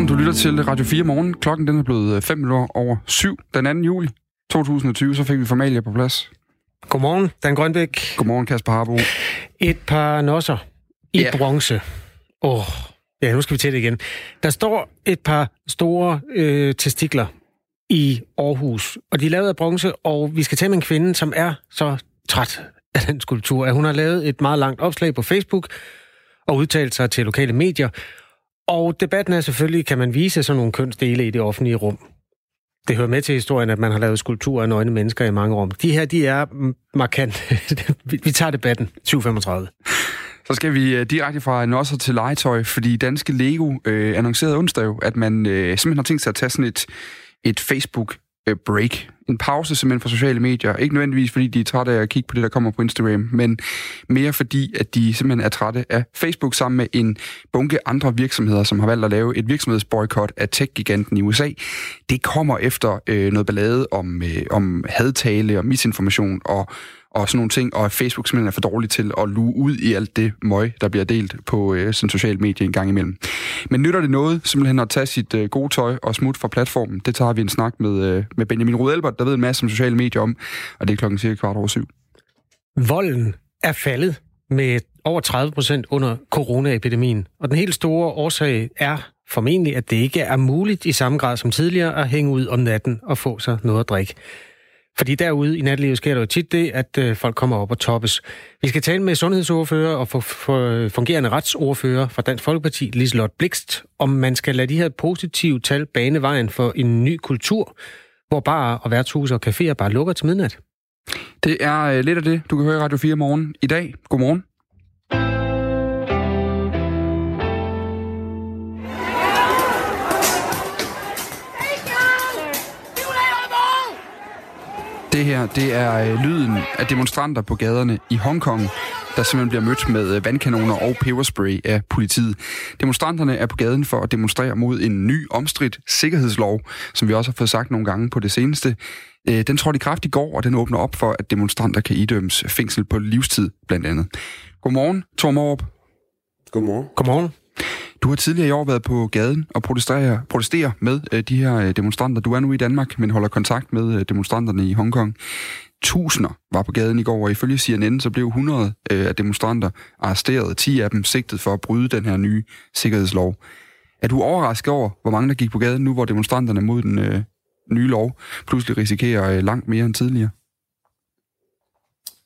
Godmorgen, du lytter til Radio 4 morgen. Klokken den er blevet 5 minutter over 7 den 2. juli 2020, så fik vi formalia på plads. Godmorgen, Dan Grønbæk. Godmorgen, Kasper Harbo. Et par nosser i Ja. bronze. Åh, oh, ja, nu skal vi til det igen. Der står et par store øh, testikler i Aarhus, og de er lavet af bronze, og vi skal tale med en kvinde, som er så træt af den skulptur, at hun har lavet et meget langt opslag på Facebook og udtalt sig til lokale medier. Og debatten er selvfølgelig, kan man vise sådan nogle kønsdele i det offentlige rum? Det hører med til historien, at man har lavet skulpturer af nøgne mennesker i mange rum. De her, de er markant. Vi tager debatten. 2035. Så skal vi øh, direkte fra nosser til legetøj, fordi danske Lego øh, annoncerede onsdag, jo, at man øh, simpelthen har tænkt sig at tage sådan et, et Facebook-break, øh, en pause simpelthen fra sociale medier. Ikke nødvendigvis, fordi de er trætte af at kigge på det, der kommer på Instagram, men mere fordi, at de simpelthen er trætte af Facebook sammen med en bunke andre virksomheder, som har valgt at lave et virksomhedsboykot af tech-giganten i USA. Det kommer efter øh, noget ballade om, øh, om hadtale og misinformation og og sådan nogle ting, og at Facebook simpelthen er for dårlig til at luge ud i alt det møg, der bliver delt på øh, sådan sociale medier en gang imellem. Men nytter det noget simpelthen at tage sit øh, gode tøj og smutte fra platformen? Det tager vi en snak med, øh, med Benjamin Rudelbert, der ved en masse om sociale medier om, og det er klokken cirka kvart over syv. Volden er faldet med over 30 procent under coronaepidemien. Og den helt store årsag er formentlig, at det ikke er muligt i samme grad som tidligere at hænge ud om natten og få sig noget at drikke. Fordi derude i natlivet sker der jo tit det, at øh, folk kommer op og toppes. Vi skal tale med sundhedsordfører og for, for fungerende retsordfører fra Dansk Folkeparti, Liselotte Blikst, om man skal lade de her positive tal bane vejen for en ny kultur, hvor barer og værtshuse og caféer bare lukker til midnat. Det er øh, lidt af det, du kan høre i Radio 4 morgen i dag. Godmorgen. Det her, det er øh, lyden af demonstranter på gaderne i Hongkong, der simpelthen bliver mødt med øh, vandkanoner og peberspray af politiet. Demonstranterne er på gaden for at demonstrere mod en ny omstridt sikkerhedslov, som vi også har fået sagt nogle gange på det seneste. Øh, Den trådte i kraft i går, og den åbner op for, at demonstranter kan idømmes fængsel på livstid, blandt andet. Godmorgen, Torm Aarup. Godmorgen. Godmorgen. Du har tidligere i år været på gaden og protestere, protestere med øh, de her øh, demonstranter. Du er nu i Danmark, men holder kontakt med øh, demonstranterne i Hongkong. Tusinder var på gaden i går, og ifølge CNN så blev 100 øh, af demonstranter arresteret. 10 af dem sigtet for at bryde den her nye sikkerhedslov. Er du overrasket over, hvor mange der gik på gaden nu, hvor demonstranterne mod den øh, nye lov pludselig risikerer øh, langt mere end tidligere?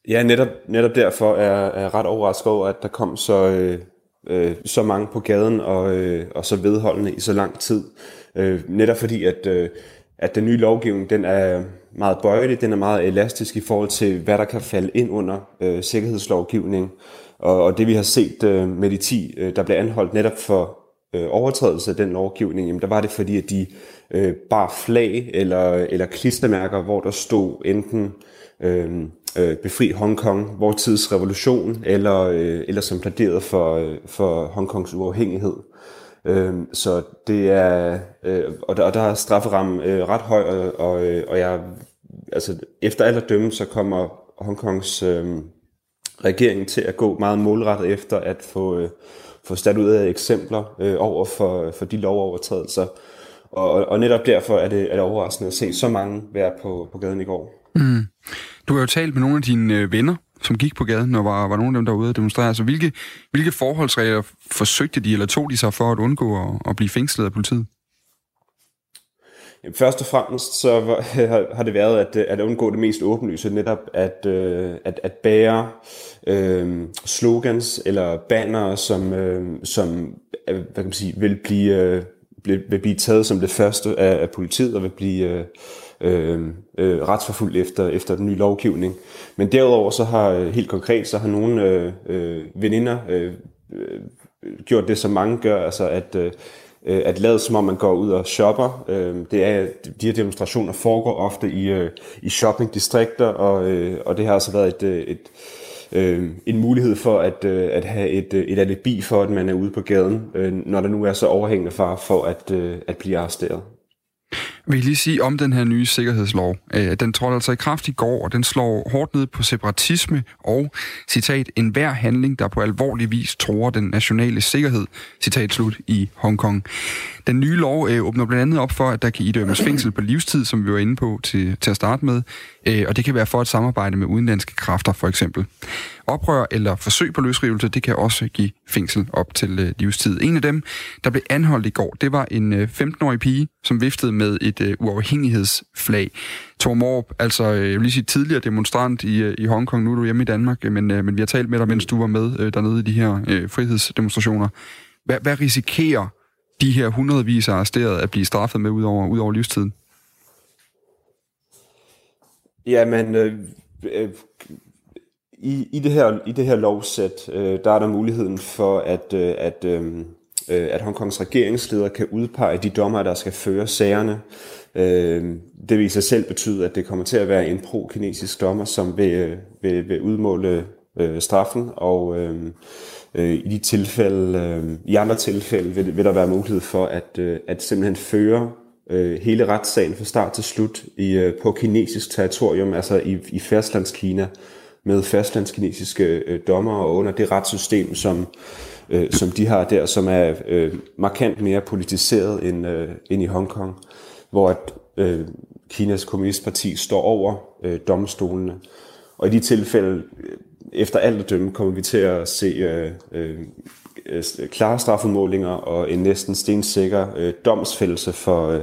Ja, netop, netop derfor er er jeg ret overrasket over, at der kom så, øh, øh, så mange på gaden og, øh, og så vedholdende i så lang tid. Øh, netop fordi, at, øh, at den nye lovgivning, den er meget bøjelig, den er meget elastisk i forhold til, hvad der kan falde ind under øh, sikkerhedslovgivning. Og, og det vi har set øh, med de 10, øh, der blev anholdt netop for øh, overtrædelse af den lovgivning, jamen der var det fordi, at de øh, bar flag eller, eller klistermærker, hvor der stod enten øh, øh, befri Hongkong, vor tids revolution, eller, øh, eller som plæderede for, øh, for Hongkongs uafhængighed. Øh, så det er, øh, og, der, og der er strafferammen øh, ret høj, og, og, øh, og jeg, altså efter alt at dømme, så kommer Hongkongs øh, regering til at gå meget målrettet efter at få, øh, få stat ud af eksempler øh, over for, for de lovovertrædelser. Og, og netop derfor er det, er det overraskende at se så mange være på, på gaden i går. Mm. Du har jo talt med nogle af dine øh, venner, som gik på gaden, og var, var nogle af dem, der var ude og demonstrere. Altså, hvilke, hvilke forholdsregler forsøgte de, eller tog de sig for at undgå at, at blive fængslet af politiet? Jamen, Først og fremmest så var- har- det været at, øh, at undgå det mest åbenlyse, netop at, øh, at, at bære øh, slogans eller banner, som, øh, som hvad kan man sige, vil, blive, øh, vil blive taget som det første af, af politiet og vil blive øh, øh, øh, retsforfulgt efter, efter den nye lovgivning. Men derudover så har øh, helt konkret, så har nogle øh, øh, veninder øh, øh, gjort det, som mange gør, altså at, øh, at lade som om man går ud og shopper. Øh, det er, de her demonstrationer foregår ofte i, øh, i shoppingdistrikter, og, øh, og det har altså været et, øh, et, øh, en mulighed for at, øh, at have et, øh, et alibi for, at man er ude på gaden, øh, når der nu er så overhængende far for at, øh, at blive arresteret vil lige sige om den her nye sikkerhedslov. Øh, den trådte altså i kraft i går, og den slår hårdt ned på separatisme og, citat, enhver handling, der på alvorlig vis tror den nationale sikkerhed, citat slut, i Hongkong. Den nye lov øh, åbner blandt andet op for, at der kan idømmes fængsel på livstid, som vi var inde på til, til at starte med, øh, og det kan være for et samarbejde med udenlandske kræfter, for eksempel. Oprør eller forsøg på løsrivelse, det kan også give fængsel op til øh, livstid. En af dem, der blev anholdt i går, det var en øh, 15-årig pige, som viftede med et øh, uafhængighedsflag. Tor Morp, altså jeg vil lige sige tidligere demonstrant i, i Hongkong, nu er du hjemme i Danmark, men, men vi har talt med dig, mens du var med dernede i de her øh, frihedsdemonstrationer. Hvad, hvad risikerer de her hundredvis af arresterede at blive straffet med ud over, ud over livstiden? Jamen, øh, øh, i, i, det her, i det her lovsæt, øh, der er der muligheden for, at, øh, at, øh, øh at Hongkongs regeringsleder kan udpege de dommer, der skal føre sagerne. Øh, det vil i sig selv betyde, at det kommer til at være en pro-kinesisk dommer, som vil, øh, vil, vil udmåle øh, straffen, og øh, øh, i de tilfælde, øh, i andre tilfælde vil, vil der være mulighed for at, øh, at simpelthen føre øh, hele retssagen fra start til slut i, øh, på kinesisk territorium, altså i, i fastlandskina, med fastlandskinesiske øh, dommer og under det retssystem, som, øh, som de har der, som er øh, markant mere politiseret end, øh, end i Hongkong, hvor at, øh, Kinas kommunistparti står over øh, domstolene. Og i de tilfælde, øh, efter alt at dømme, kommer vi til at se øh, øh, klare strafudmålinger og en næsten stensikker øh, domsfældelse for, øh,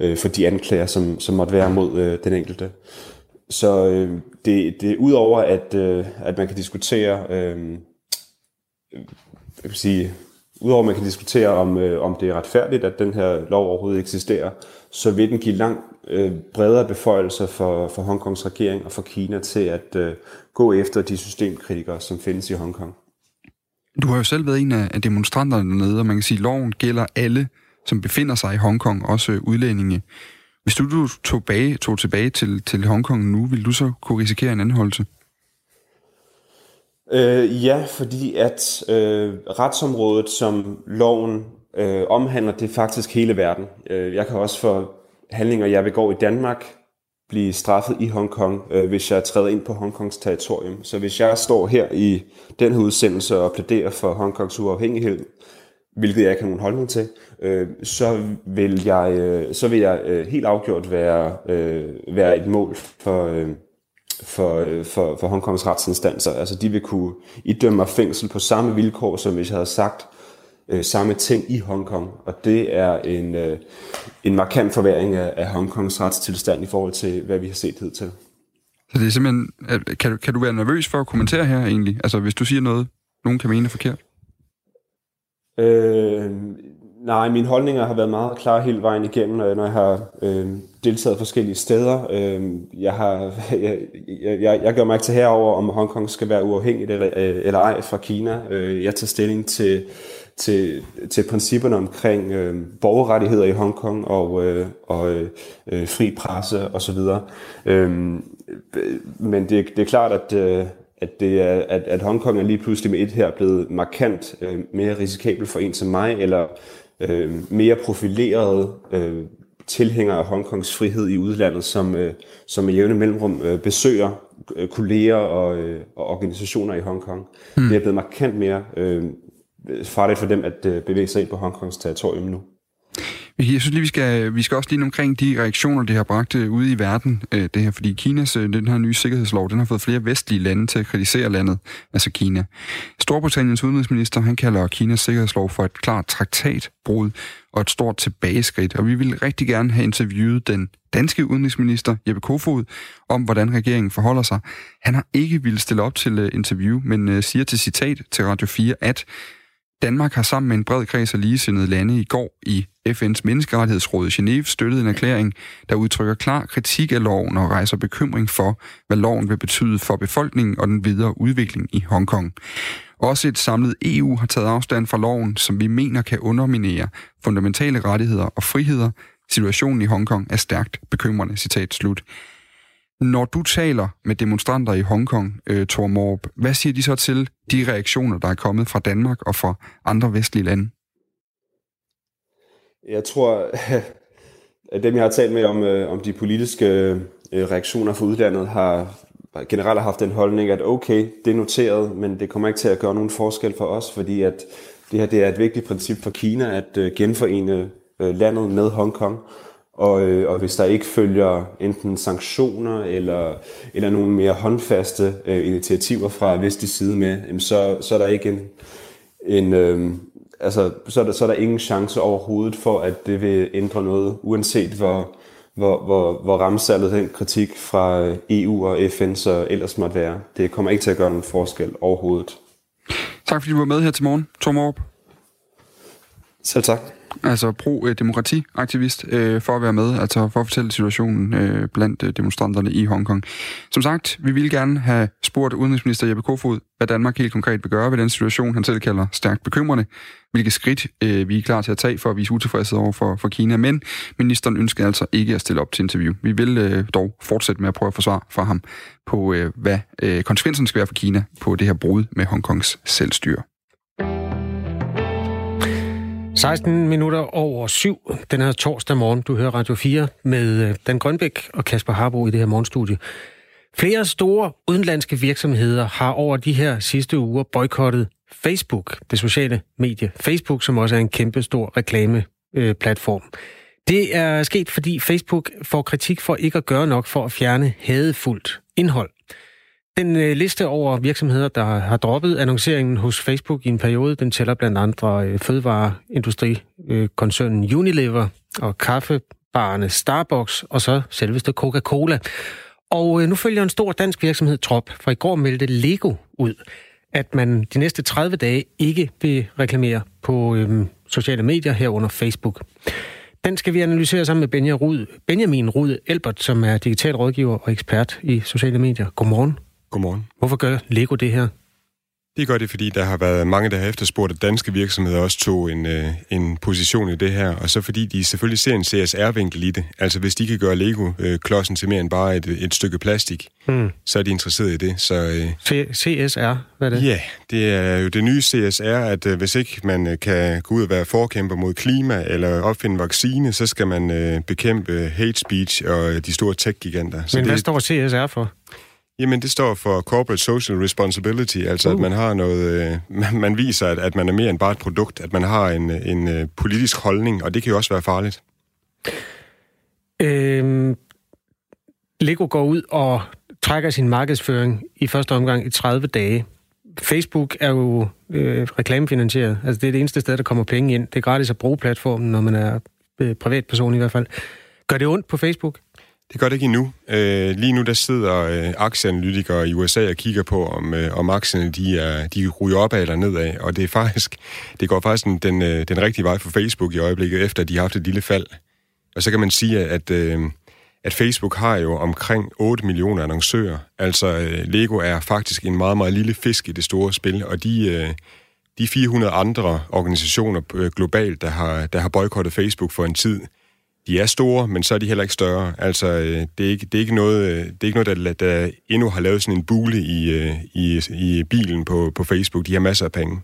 øh, for de anklager, som, som måtte være mod øh, den enkelte. Så øh, det, det udover, at, øh, at man kan diskutere, øh, jeg vil sige, udover at man kan diskutere, om, øh, om det er retfærdigt, at den her lov overhovedet eksisterer, så vil den give langt øh, bredere beføjelser for, for Hongkongs regering og for Kina til at øh, gå efter de systemkritikere, som findes i Hongkong. Du har jo selv været en af demonstranterne dernede, og man kan sige, at loven gælder alle, som befinder sig i Hongkong, også udlændinge. Hvis du, du tog, bag, tog tilbage til, til Hongkong nu, vil du så kunne risikere en anholdelse? Øh, ja, fordi at øh, retsområdet, som loven øh, omhandler, det er faktisk hele verden. Øh, jeg kan også for handlinger, jeg begår i Danmark, blive straffet i Hongkong, øh, hvis jeg træder ind på Hongkongs territorium. Så hvis jeg står her i den her udsendelse og plæderer for Hongkongs uafhængighed, hvilket jeg ikke har nogen holdning til, øh, så vil jeg, øh, så vil jeg øh, helt afgjort være, øh, være et mål for, øh, for, øh, for, for Hongkongs retsinstanser. Altså de vil kunne idømme mig fængsel på samme vilkår, som hvis jeg havde sagt øh, samme ting i Hongkong. Og det er en, øh, en markant forværing af, af Hongkongs retstilstand i forhold til, hvad vi har set hidtil. Så det er simpelthen... Kan, kan du være nervøs for at kommentere her egentlig? Altså hvis du siger noget, nogen kan mene er forkert? Øh, nej, mine holdninger har været meget klare hele vejen igennem, øh, når jeg har øh, deltaget forskellige steder. Øh, jeg, har, jeg, jeg, jeg gør mig ikke til herover, om Hongkong skal være uafhængigt eller, øh, eller ej fra Kina. Øh, jeg tager stilling til, til, til principperne omkring øh, borgerrettigheder i Hongkong og, øh, og øh, fri presse osv. Øh, men det, det er klart, at... Øh, at, det er, at, at Hongkong er lige pludselig med et her blevet markant øh, mere risikabel for en som mig, eller øh, mere profileret øh, tilhænger af Hongkongs frihed i udlandet, som, øh, som i jævne mellemrum øh, besøger øh, kolleger og, øh, og organisationer i Hongkong. Mm. Det er blevet markant mere øh, farligt for dem at øh, bevæge sig ind på Hongkongs territorium nu. Jeg synes lige, vi skal, vi skal også lige omkring de reaktioner, det har bragt ud ude i verden, øh, det her, fordi Kinas, øh, den her nye sikkerhedslov, den har fået flere vestlige lande til at kritisere landet, altså Kina. Storbritanniens udenrigsminister, han kalder Kinas sikkerhedslov for et klart traktatbrud og et stort tilbageskridt, og vi vil rigtig gerne have interviewet den danske udenrigsminister, Jeppe Kofod, om hvordan regeringen forholder sig. Han har ikke ville stille op til interview, men siger til citat til Radio 4, at Danmark har sammen med en bred kreds af ligesindede lande i går i FN's menneskerettighedsråd i Genève støttede en erklæring, der udtrykker klar kritik af loven og rejser bekymring for, hvad loven vil betyde for befolkningen og den videre udvikling i Hongkong. Også et samlet EU har taget afstand fra loven, som vi mener kan underminere fundamentale rettigheder og friheder. Situationen i Hongkong er stærkt bekymrende, citat slut. Når du taler med demonstranter i Hongkong, øh, Thor Morb, hvad siger de så til de reaktioner, der er kommet fra Danmark og fra andre vestlige lande? Jeg tror, at dem, jeg har talt med om, øh, om de politiske øh, reaktioner fra udlandet, har generelt haft den holdning, at okay, det er noteret, men det kommer ikke til at gøre nogen forskel for os, fordi at det her det er et vigtigt princip for Kina at øh, genforene øh, landet med Hongkong. Og, øh, og hvis der ikke følger enten sanktioner eller, eller nogle mere håndfaste øh, initiativer fra vestlig side med, jamen så, så er der ikke en, en øh, altså, så er, der, så er der ingen chance overhovedet for, at det vil ændre noget, uanset hvor, hvor, hvor, hvor ramsalget den kritik fra EU og FN så ellers måtte være. Det kommer ikke til at gøre nogen forskel overhovedet. Tak fordi du var med her til morgen, Tom Aarup. Selv tak altså pro-demokrati-aktivist, øh, øh, for at være med, altså for at fortælle situationen øh, blandt øh, demonstranterne i Hongkong. Som sagt, vi ville gerne have spurgt udenrigsminister Jeppe Kofod, hvad Danmark helt konkret vil gøre ved den situation, han selv kalder stærkt bekymrende, hvilke skridt øh, vi er klar til at tage for at vise utilfredshed over for, for Kina, men ministeren ønskede altså ikke at stille op til interview. Vi vil øh, dog fortsætte med at prøve at forsvare for ham på, øh, hvad øh, konsekvensen skal være for Kina på det her brud med Hongkongs selvstyre. 16 minutter over syv den her torsdag morgen. Du hører Radio 4 med øh, Dan Grønbæk og Kasper Harbo i det her morgenstudie. Flere store udenlandske virksomheder har over de her sidste uger boykottet Facebook, det sociale medie. Facebook, som også er en kæmpe stor reklameplatform. Det er sket, fordi Facebook får kritik for ikke at gøre nok for at fjerne hadefuldt indhold. Den øh, liste over virksomheder, der har droppet annonceringen hos Facebook i en periode, den tæller blandt andre øh, fødevareindustrikoncernen øh, Unilever og kaffebarerne Starbucks og så selveste Coca-Cola. Og øh, nu følger en stor dansk virksomhed trop, for i går meldte Lego ud, at man de næste 30 dage ikke vil reklamere på øh, sociale medier herunder Facebook. Den skal vi analysere sammen med Benjamin Rud, Benjamin Rud Elbert, som er digital rådgiver og ekspert i sociale medier. Godmorgen. Godmorgen. Hvorfor gør Lego det her? Det gør det, fordi der har været mange, der har efterspurgt, at danske virksomheder også tog en, øh, en position i det her, og så fordi de selvfølgelig ser en CSR-vinkel i det. Altså hvis de kan gøre Lego-klodsen til mere end bare et, et stykke plastik, hmm. så er de interesseret i det. Så, øh, CSR, hvad er det? Ja, det er jo det nye CSR, at øh, hvis ikke man øh, kan gå ud og være forkæmper mod klima eller opfinde vaccine, så skal man øh, bekæmpe hate speech og øh, de store tech-giganter. Så Men det, hvad står CSR for? Jamen, det står for Corporate Social Responsibility, altså uh. at man har noget, øh, man viser, at, at man er mere end bare et produkt, at man har en, en øh, politisk holdning, og det kan jo også være farligt. Øhm, Lego går ud og trækker sin markedsføring i første omgang i 30 dage. Facebook er jo øh, reklamefinansieret. Altså det er det eneste sted, der kommer penge ind. Det er gratis at bruge platformen, når man er øh, privatperson i hvert fald. Gør det ondt på Facebook? Det gør det ikke endnu. Øh, lige nu der sidder øh, aktieanalytikere i USA og kigger på, om, øh, om aktierne de, er, de ryger opad eller nedad. Og det er faktisk, det går faktisk den, den, øh, den rigtige vej for Facebook i øjeblikket, efter de har haft et lille fald. Og så kan man sige, at, øh, at Facebook har jo omkring 8 millioner annoncører. Altså øh, Lego er faktisk en meget, meget lille fisk i det store spil, og de... Øh, de 400 andre organisationer øh, globalt, der har, der har boykottet Facebook for en tid, de er store, men så er de heller ikke større. Altså, øh, det er ikke, det er ikke noget, øh, det er ikke noget der, der endnu har lavet sådan en bule i, øh, i, i bilen på, på Facebook. De har masser af penge.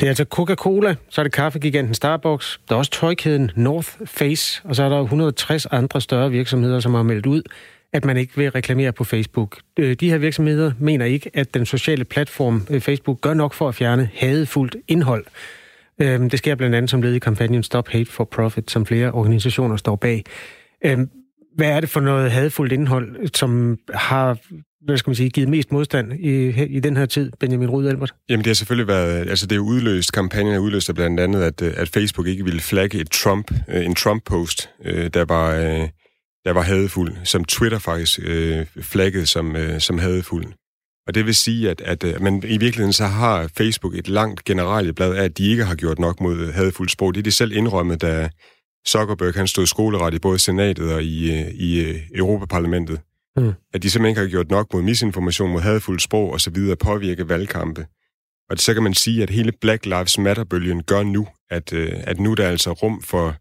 Det er altså Coca-Cola, så er det kaffegiganten Starbucks, der er også tøjkæden North Face, og så er der 160 andre større virksomheder, som har meldt ud, at man ikke vil reklamere på Facebook. Øh, de her virksomheder mener ikke, at den sociale platform øh, Facebook gør nok for at fjerne hadefuldt indhold. Øhm, det sker blandt andet som led i kampagnen Stop Hate for Profit, som flere organisationer står bag. Øhm, hvad er det for noget hadfuldt indhold, som har hvad skal man sige, givet mest modstand i, i den her tid, Benjamin Rud Albert? Jamen det har selvfølgelig været, altså det er udløst, kampagnen er udløst af blandt andet, at, øh, at Facebook ikke ville flagge et Trump, øh, en Trump-post, øh, der var, der var hadefuld, som Twitter faktisk flaggede som, som hadefuld. Og det vil sige, at, at, at men i virkeligheden så har Facebook et langt generalieblad af, at de ikke har gjort nok mod hadefuldt sprog. Det er de selv indrømmet, da Zuckerberg han stod skoleret i både senatet og i, i Europaparlamentet. Mm. At de simpelthen ikke har gjort nok mod misinformation, mod hadefuldt sprog og så videre, påvirke valgkampe. Og så kan man sige, at hele Black Lives Matter-bølgen gør nu, at, øh, at nu der er altså rum for, øh,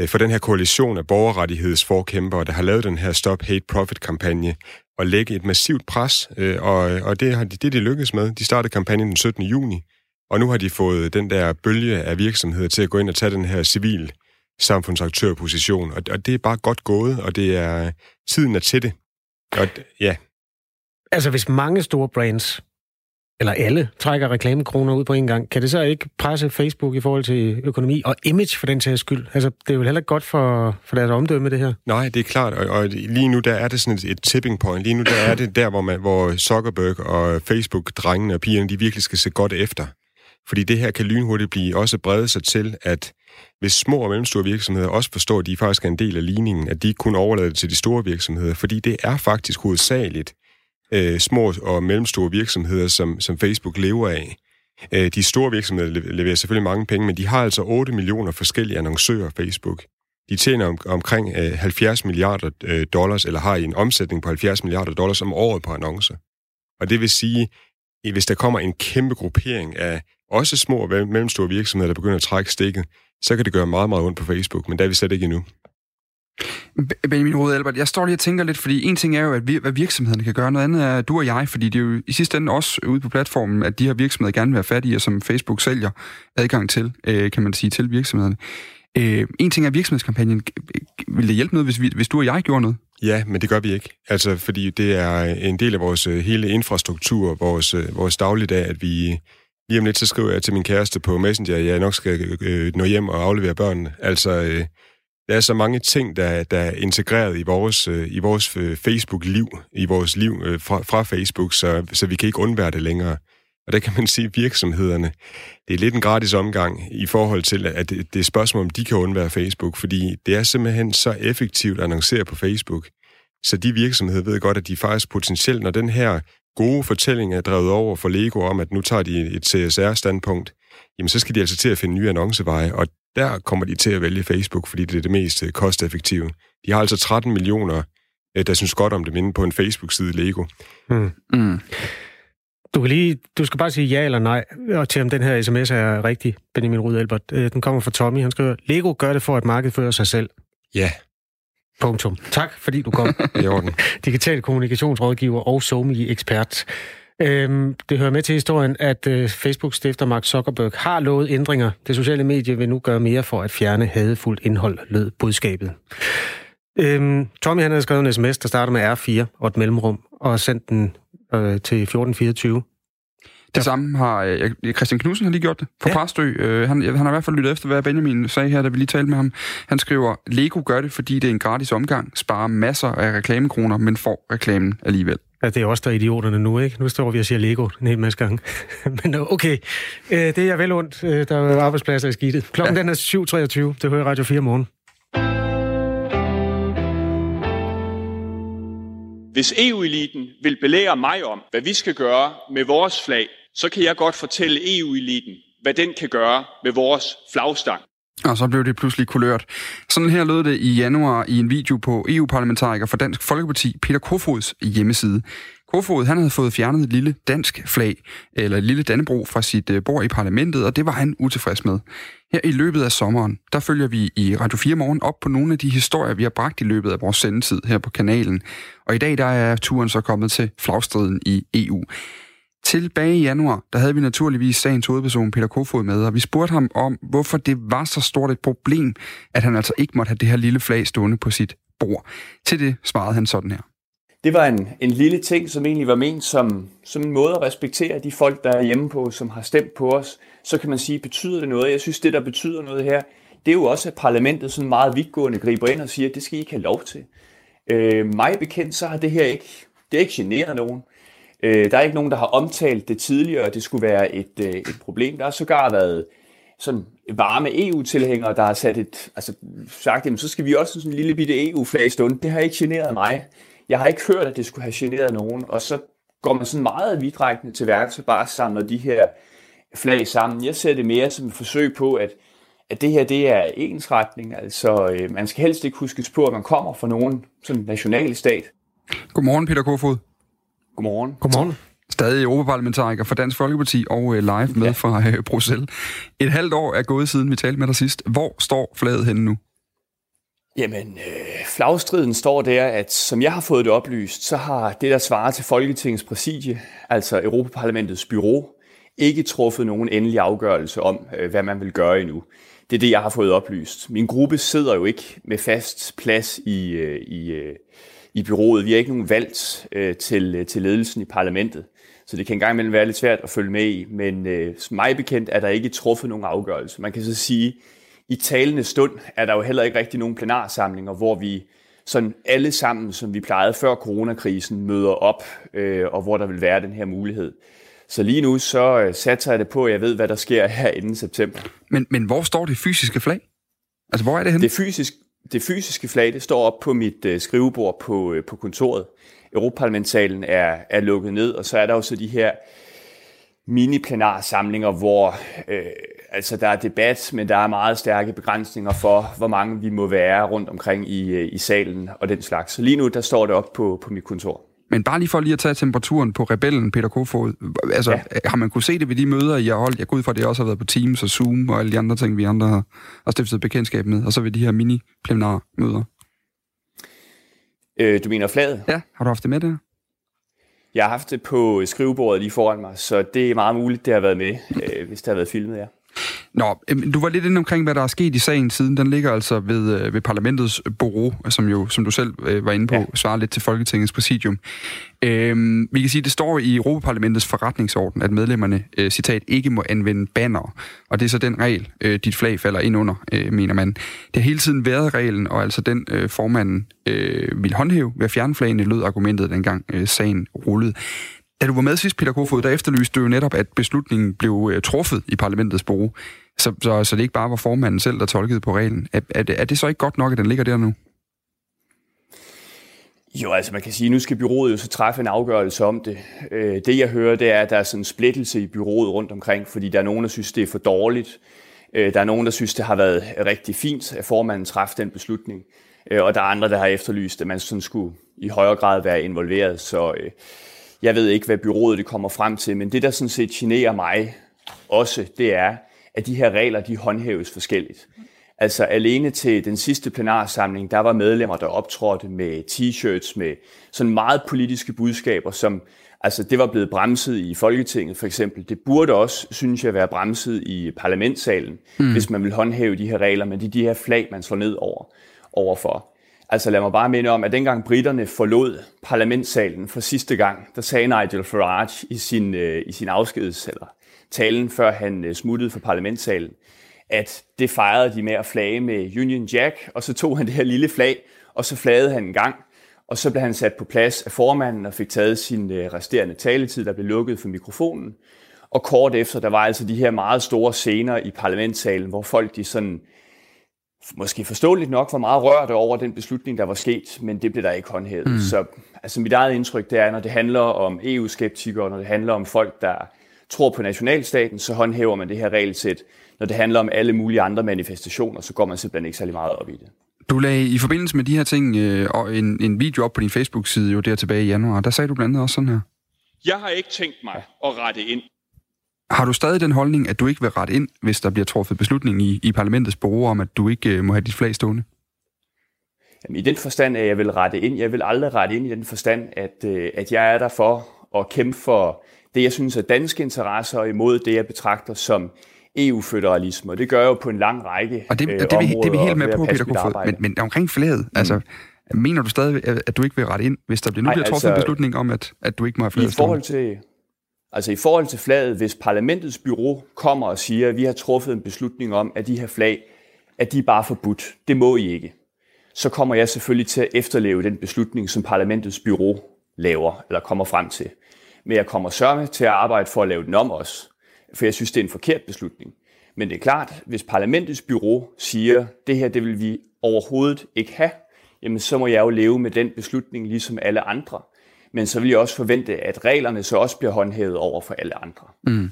Øh, for den her koalition af borgerrettighedsforkæmpere, der har lavet den her Stop Hate Profit-kampagne, at lægge et massivt pres, øh, og, og det har de, det de lykkedes med. De startede kampagnen den 17. juni, og nu har de fået den der bølge af virksomheder til at gå ind og tage den her civil samfundsaktørposition. Og, og det er bare godt gået, og det er tiden er til det. Og, ja. Altså, hvis mange store brands eller alle trækker reklamekroner ud på en gang, kan det så ikke presse Facebook i forhold til økonomi og image for den sags skyld? Altså, det er jo heller ikke godt for, for deres omdømme, det her. Nej, det er klart, og, og lige nu der er det sådan et, et tipping point. Lige nu der er det der, hvor, man, hvor Zuckerberg og Facebook-drengene og pigerne, de virkelig skal se godt efter. Fordi det her kan lynhurtigt blive også brede sig til, at hvis små og mellemstore virksomheder også forstår, at de faktisk er en del af ligningen, at de ikke kun overlader det til de store virksomheder, fordi det er faktisk hovedsageligt øh, små og mellemstore virksomheder, som, som Facebook lever af. Øh, de store virksomheder leverer selvfølgelig mange penge, men de har altså 8 millioner forskellige annoncører Facebook. De tjener om, omkring øh, 70 milliarder øh, dollars, eller har en omsætning på 70 milliarder dollars om året på annoncer. Og det vil sige, hvis der kommer en kæmpe gruppering af også små og mellemstore virksomheder, der begynder at trække stikket, så kan det gøre meget, meget ondt på Facebook, men der er vi slet ikke endnu. Benjamin Rode Albert, jeg står lige og tænker lidt, fordi en ting er jo, at vi, hvad virksomhederne kan gøre, noget andet er du og jeg, fordi det er jo i sidste ende også ude på platformen, at de her virksomheder gerne vil have fat i, og som Facebook sælger adgang til, øh, kan man sige, til virksomhederne. Øh, en ting er virksomhedskampagnen. Vil det hjælpe noget, hvis, vi, hvis du og jeg gjorde noget? Ja, men det gør vi ikke. Altså, fordi det er en del af vores øh, hele infrastruktur, vores, øh, vores dagligdag, at vi lige om lidt, så skriver jeg til min kæreste på Messenger, at jeg nok skal øh, nå hjem og aflevere børnene. Altså, øh, der er så mange ting, der, der er integreret i vores, øh, i vores øh, Facebook-liv, i vores liv øh, fra, fra Facebook, så, så vi kan ikke undvære det længere. Og der kan man sige, at virksomhederne, det er lidt en gratis omgang i forhold til, at det, det er spørgsmål, om de kan undvære Facebook, fordi det er simpelthen så effektivt at annoncere på Facebook. Så de virksomheder ved godt, at de faktisk potentielt, når den her gode fortælling er drevet over for Lego om, at nu tager de et CSR-standpunkt, jamen så skal de altså til at finde nye annonceveje, og der kommer de til at vælge Facebook, fordi det er det mest øh, kosteffektive. De har altså 13 millioner, øh, der synes godt om det inde på en Facebook-side Lego. Mm. Mm. Du, kan lige, du skal bare sige ja eller nej og til, om den her sms er rigtig, Benjamin Rud Albert. Øh, den kommer fra Tommy. Han skriver, Lego gør det for at markedsføre sig selv. Ja. Punktum. Tak, fordi du kom. I orden. Digital kommunikationsrådgiver og SoMe-ekspert. Øhm, det hører med til historien, at øh, Facebook-stifter Mark Zuckerberg har lovet ændringer. Det sociale medie vil nu gøre mere for at fjerne hadefuldt indhold, lød budskabet. Øhm, Tommy han har skrevet en sms, der starter med R4 og et mellemrum, og sendt den øh, til 1424. Det samme har øh, Christian Knudsen har lige gjort det på ja. Præstø. Øh, han, han har i hvert fald lyttet efter, hvad Benjamin sagde her, da vi lige talte med ham. Han skriver, Lego gør det, fordi det er en gratis omgang, sparer masser af reklamekroner, men får reklamen alligevel. Ja, det er også der idioterne nu, ikke? Nu står vi og siger Lego en hel masse gange. men okay, øh, det er vel ondt. Øh, der er arbejdspladser i skidtet. Klokken ja. den er 7.23. Det hører Radio 4 morgen. Hvis EU-eliten vil belære mig om, hvad vi skal gøre med vores flag, så kan jeg godt fortælle EU-eliten, hvad den kan gøre med vores flagstang. Og så blev det pludselig kulørt. Sådan her lød det i januar i en video på EU-parlamentariker for Dansk Folkeparti, Peter Kofods hjemmeside. Kofod han havde fået fjernet et lille dansk flag, eller et lille dannebro fra sit øh, bord i parlamentet, og det var han utilfreds med. Her i løbet af sommeren, der følger vi i Radio 4 Morgen op på nogle af de historier, vi har bragt i løbet af vores sendetid her på kanalen. Og i dag der er turen så kommet til flagstriden i EU. Tilbage i januar, der havde vi naturligvis sagens hovedperson Peter Kofod med, og vi spurgte ham om, hvorfor det var så stort et problem, at han altså ikke måtte have det her lille flag stående på sit bord. Til det svarede han sådan her. Det var en, en lille ting, som egentlig var ment som, som en måde at respektere de folk, der er hjemme på, som har stemt på os. Så kan man sige, betyder det noget? Jeg synes, det der betyder noget her, det er jo også, at parlamentet sådan meget vidtgående griber ind og siger, at det skal I ikke have lov til. Øh, mig bekendt, så har det her ikke, det er ikke generet nogen. Øh, Øh, der er ikke nogen, der har omtalt det tidligere, at det skulle være et, øh, et problem. Der har sågar været sådan varme EU-tilhængere, der har sat et, altså sagt, jamen, så skal vi også sådan en lille bitte EU-flag stående. Det har ikke generet mig. Jeg har ikke hørt, at det skulle have generet nogen. Og så går man sådan meget vidtrækkende til værks så bare samler de her flag sammen. Jeg ser det mere som et forsøg på, at, at det her det er ensretning. Altså, øh, man skal helst ikke huskes på, at man kommer fra nogen sådan nationale stat. Godmorgen, Peter Kofod. Godmorgen. Godmorgen. Stadig europaparlamentariker for Dansk Folkeparti og øh, live med ja. fra øh, Bruxelles. Et halvt år er gået siden vi talte med dig sidst. Hvor står flaget henne nu? Jamen, øh, flagstriden står der, at som jeg har fået det oplyst, så har det, der svarer til Folketingets præsidie, altså Europaparlamentets bureau, ikke truffet nogen endelig afgørelse om, øh, hvad man vil gøre endnu. Det er det, jeg har fået oplyst. Min gruppe sidder jo ikke med fast plads i, øh, i, øh, i byrådet. Vi har ikke nogen valgt øh, til, til ledelsen i parlamentet. Så det kan engang imellem være lidt svært at følge med i. Men øh, som mig bekendt er der ikke truffet nogen afgørelse. Man kan så sige, i talende stund er der jo heller ikke rigtig nogen plenarsamlinger, hvor vi sådan alle sammen, som vi plejede før coronakrisen, møder op, øh, og hvor der vil være den her mulighed. Så lige nu så øh, satser jeg det på, at jeg ved, hvad der sker her inden september. Men, men hvor står det fysiske flag? Altså, hvor er det henne? Det, fysisk, det fysiske flag, det står op på mit øh, skrivebord på, øh, på kontoret. Europaparlamentsalen er, er lukket ned, og så er der jo så de her mini-plenarsamlinger, hvor øh, altså der er debat, men der er meget stærke begrænsninger for, hvor mange vi må være rundt omkring i, øh, i salen og den slags. Så lige nu, der står det op på, på mit kontor. Men bare lige for lige at tage temperaturen på rebellen, Peter Kofod. Altså, ja. har man kunne se det ved de møder, I har holdt? Jeg går ud fra, at det også har været på Teams og Zoom og alle de andre ting, vi andre har, har stiftet bekendtskab med. Og så ved de her mini-plenar-møder. Øh, du mener flaget? Ja, har du haft det med der? Jeg har haft det på skrivebordet lige foran mig, så det er meget muligt, det har været med, øh, hvis det har været filmet, ja. Nå, du var lidt inde omkring, hvad der er sket i sagen siden. Den ligger altså ved, øh, ved parlamentets bureau, som jo, som du selv øh, var inde på, ja. svarer lidt til Folketingets præsidium. Øhm, vi kan sige, at det står i Europaparlamentets forretningsorden, at medlemmerne, øh, citat, ikke må anvende banner. Og det er så den regel, øh, dit flag falder ind under, øh, mener man. Det har hele tiden været reglen, og altså den øh, formanden øh, vil håndhæve ved at fjerne flagene, lød argumentet dengang øh, sagen rullede. Da du var med sidst, Peter Kofod, der efterlyste du jo netop, at beslutningen blev øh, truffet i parlamentets bureau. Så, så, så det ikke bare var formanden selv, der tolkede på reglen. Er, er, det, er det så ikke godt nok, at den ligger der nu? Jo, altså man kan sige, at nu skal byrådet jo så træffe en afgørelse om det. Øh, det jeg hører, det er, at der er sådan en splittelse i byrådet rundt omkring, fordi der er nogen, der synes, det er for dårligt. Øh, der er nogen, der synes, det har været rigtig fint, at formanden træffede den beslutning. Og der er andre, der har efterlyst, at man sådan skulle i højere grad være involveret. Så jeg ved ikke, hvad byrådet det kommer frem til, men det, der sådan set generer mig også, det er, at de her regler, de håndhæves forskelligt. Altså alene til den sidste plenarsamling, der var medlemmer, der optrådte med t-shirts med sådan meget politiske budskaber, som altså det var blevet bremset i Folketinget for eksempel. Det burde også, synes jeg, være bremset i parlamentssalen, mm. hvis man vil håndhæve de her regler, men det er de her flag, man slår ned over, overfor. Altså lad mig bare minde om, at dengang britterne forlod parlamentssalen for sidste gang, der sagde Nigel Farage i sin, øh, i sin afskeds, eller talen, før han øh, smuttede fra parlamentssalen, at det fejrede de med at flage med Union Jack, og så tog han det her lille flag, og så flagede han en gang, og så blev han sat på plads af formanden og fik taget sin øh, resterende taletid, der blev lukket for mikrofonen. Og kort efter, der var altså de her meget store scener i parlamentssalen, hvor folk de sådan måske forståeligt nok var meget rørt over den beslutning, der var sket, men det blev der ikke håndhævet. Mm. Så altså, mit eget indtryk det er, når det handler om EU-skeptikere, når det handler om folk, der tror på nationalstaten, så håndhæver man det her regelsæt. Når det handler om alle mulige andre manifestationer, så går man simpelthen ikke særlig meget op i det. Du lagde i forbindelse med de her ting øh, og en, en video op på din Facebook-side jo der tilbage i januar. Der sagde du blandt andet også sådan her. Jeg har ikke tænkt mig at rette ind har du stadig den holdning, at du ikke vil rette ind, hvis der bliver truffet beslutning i, i parlamentets bureau om, at du ikke øh, må have dit flag stående? Jamen, I den forstand, at jeg vil rette ind. Jeg vil aldrig rette ind i den forstand, at, øh, at jeg er der for at kæmpe for det, jeg synes er danske interesser, og imod det, jeg betragter som EU-føderalisme. Og det gør jeg jo på en lang række Og det, øh, det, det, vi, det er vi helt med på, Peter Kofod. Men, men omkring flaget, mm. altså, mener du stadig, at du ikke vil rette ind, hvis der bliver nu bliver truffet altså, en beslutning om, at, at du ikke må have flaget I forhold til, Altså i forhold til flaget, hvis parlamentets bureau kommer og siger, at vi har truffet en beslutning om, at de her flag, at de er bare forbudt, det må I ikke, så kommer jeg selvfølgelig til at efterleve den beslutning, som parlamentets bureau laver, eller kommer frem til. Men jeg kommer sørme til at arbejde for at lave den om også, for jeg synes, det er en forkert beslutning. Men det er klart, hvis parlamentets bureau siger, det her det vil vi overhovedet ikke have, jamen så må jeg jo leve med den beslutning, ligesom alle andre men så vil jeg også forvente, at reglerne så også bliver håndhævet over for alle andre. Mm.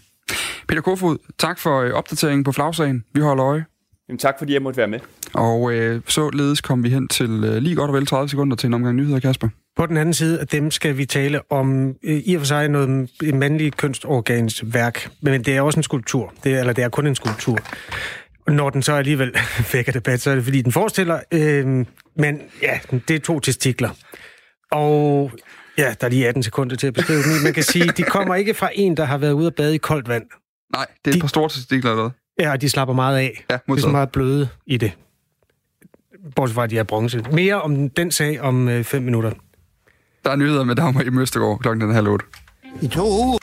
Peter Kofod, tak for øh, opdateringen på flagsagen. Vi holder øje. Jamen, tak fordi jeg måtte være med. Og øh, således kom vi hen til øh, lige godt og vel 30 sekunder til en omgang nyheder, Kasper. På den anden side af dem skal vi tale om øh, i og for sig noget mandligt kunstorgans værk, men det er også en skulptur, det, eller det er kun en skulptur. Når den så alligevel vækker debat, så er det fordi, den forestiller, øh, men ja, det er to testikler. Og Ja, der er lige 18 sekunder til at beskrive dem. Man kan sige, de kommer ikke fra en, der har været ude at bade i koldt vand. Nej, det er de, et par store testikler eller Ja, og de slapper meget af. Ja, det er så meget bløde i det. Bortset fra, at de er bronze. Mere om den sag om øh, fem minutter. Der er nyheder med Dagmar i Møstergaard klokken den halv otte. I to uger.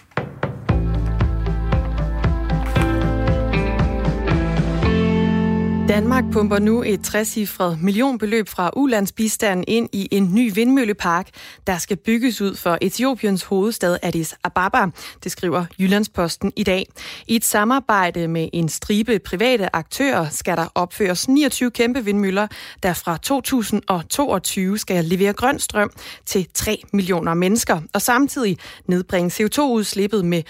Danmark pumper nu et trecifret millionbeløb fra ulandsbistanden ind i en ny vindmøllepark, der skal bygges ud for Etiopiens hovedstad Addis Ababa, det skriver Jyllandsposten i dag. I et samarbejde med en stribe private aktører skal der opføres 29 kæmpe vindmøller, der fra 2022 skal levere grøn strøm til 3 millioner mennesker, og samtidig nedbringe CO2-udslippet med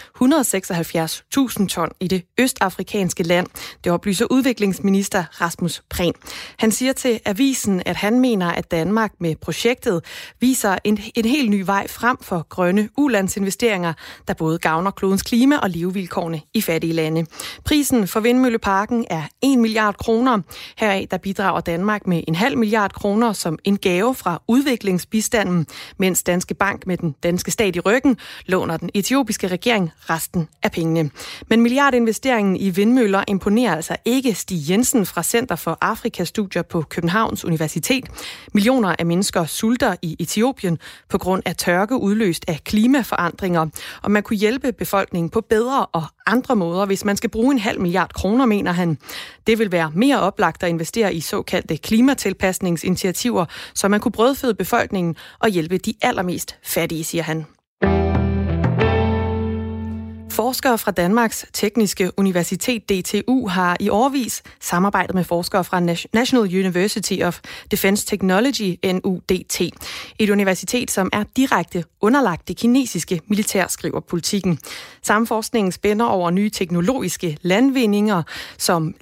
176.000 ton i det østafrikanske land. Det oplyser udviklingsminister Rasmus Prehn. Han siger til avisen, at han mener, at Danmark med projektet viser en, en helt ny vej frem for grønne ulandsinvesteringer, der både gavner klodens klima og levevilkårene i fattige lande. Prisen for vindmølleparken er 1 milliard kroner. Heraf der bidrager Danmark med en halv milliard kroner som en gave fra udviklingsbistanden, mens Danske Bank med den danske stat i ryggen låner den etiopiske regering resten af pengene. Men milliardinvesteringen i vindmøller imponerer altså ikke Stig Jensen fra Center for Afrikastudier på Københavns Universitet. Millioner af mennesker sulter i Etiopien på grund af tørke udløst af klimaforandringer, og man kunne hjælpe befolkningen på bedre og andre måder, hvis man skal bruge en halv milliard kroner, mener han. Det vil være mere oplagt at investere i såkaldte klimatilpasningsinitiativer, så man kunne brødføde befolkningen og hjælpe de allermest fattige, siger han. Forskere fra Danmarks Tekniske Universitet DTU har i årvis samarbejdet med forskere fra National University of Defense Technology, NUDT. Et universitet, som er direkte underlagt det kinesiske militær, skriver politikken. Samforskningen spænder over nye teknologiske landvindinger, som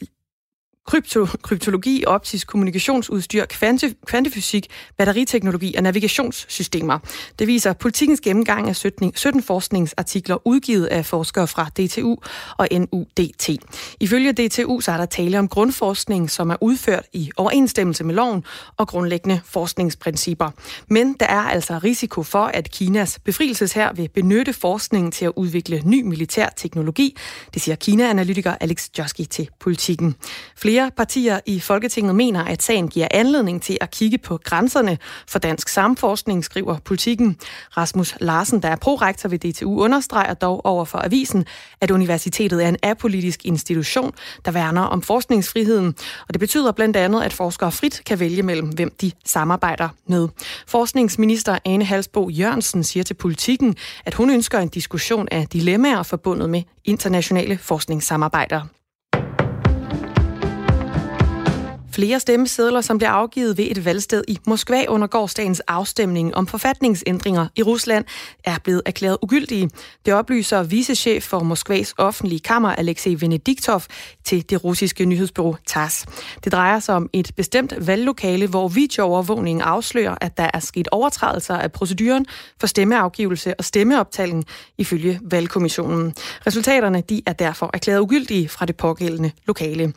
krypto, kryptologi, optisk kommunikationsudstyr, kvante, kvantefysik, batteriteknologi og navigationssystemer. Det viser politikens gennemgang af 17, 17 forskningsartikler udgivet af forskere fra DTU og NUDT. Ifølge DTU så er der tale om grundforskning, som er udført i overensstemmelse med loven og grundlæggende forskningsprincipper. Men der er altså risiko for, at Kinas befrielseshær vil benytte forskningen til at udvikle ny militær teknologi. Det siger Kina-analytiker Alex Joski til politikken. Flere Flere partier i Folketinget mener, at sagen giver anledning til at kigge på grænserne for dansk samforskning, skriver politikken. Rasmus Larsen, der er prorektor ved DTU, understreger dog over for avisen, at universitetet er en apolitisk institution, der værner om forskningsfriheden. Og det betyder blandt andet, at forskere frit kan vælge mellem, hvem de samarbejder med. Forskningsminister Ane Halsbo Jørgensen siger til politikken, at hun ønsker en diskussion af dilemmaer forbundet med internationale forskningssamarbejder. Flere stemmesedler, som blev afgivet ved et valgsted i Moskva under gårdsdagens afstemning om forfatningsændringer i Rusland, er blevet erklæret ugyldige. Det oplyser vicechef for Moskvas offentlige kammer, Alexei Venediktov, til det russiske nyhedsbureau TASS. Det drejer sig om et bestemt valglokale, hvor videoovervågningen afslører, at der er sket overtrædelser af proceduren for stemmeafgivelse og stemmeoptælling ifølge valgkommissionen. Resultaterne de er derfor erklæret ugyldige fra det pågældende lokale.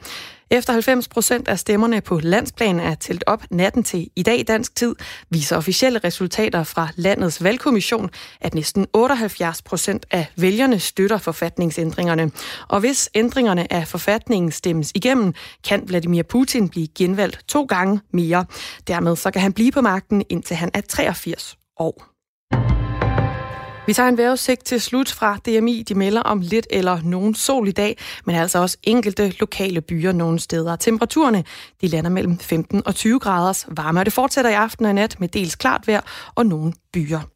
Efter 90 procent af stemmerne på landsplan er tælt op natten til i dag dansk tid, viser officielle resultater fra landets valgkommission, at næsten 78 procent af vælgerne støtter forfatningsændringerne. Og hvis ændringerne af forfatningen stemmes igennem, kan Vladimir Putin blive genvalgt to gange mere. Dermed så kan han blive på magten, indtil han er 83 år. Vi tager en vejrudsigt til slut fra DMI. De melder om lidt eller nogen sol i dag, men altså også enkelte lokale byer nogle steder. Temperaturerne de lander mellem 15 og 20 graders varme, og det fortsætter i aften og nat med dels klart vejr og nogle byer.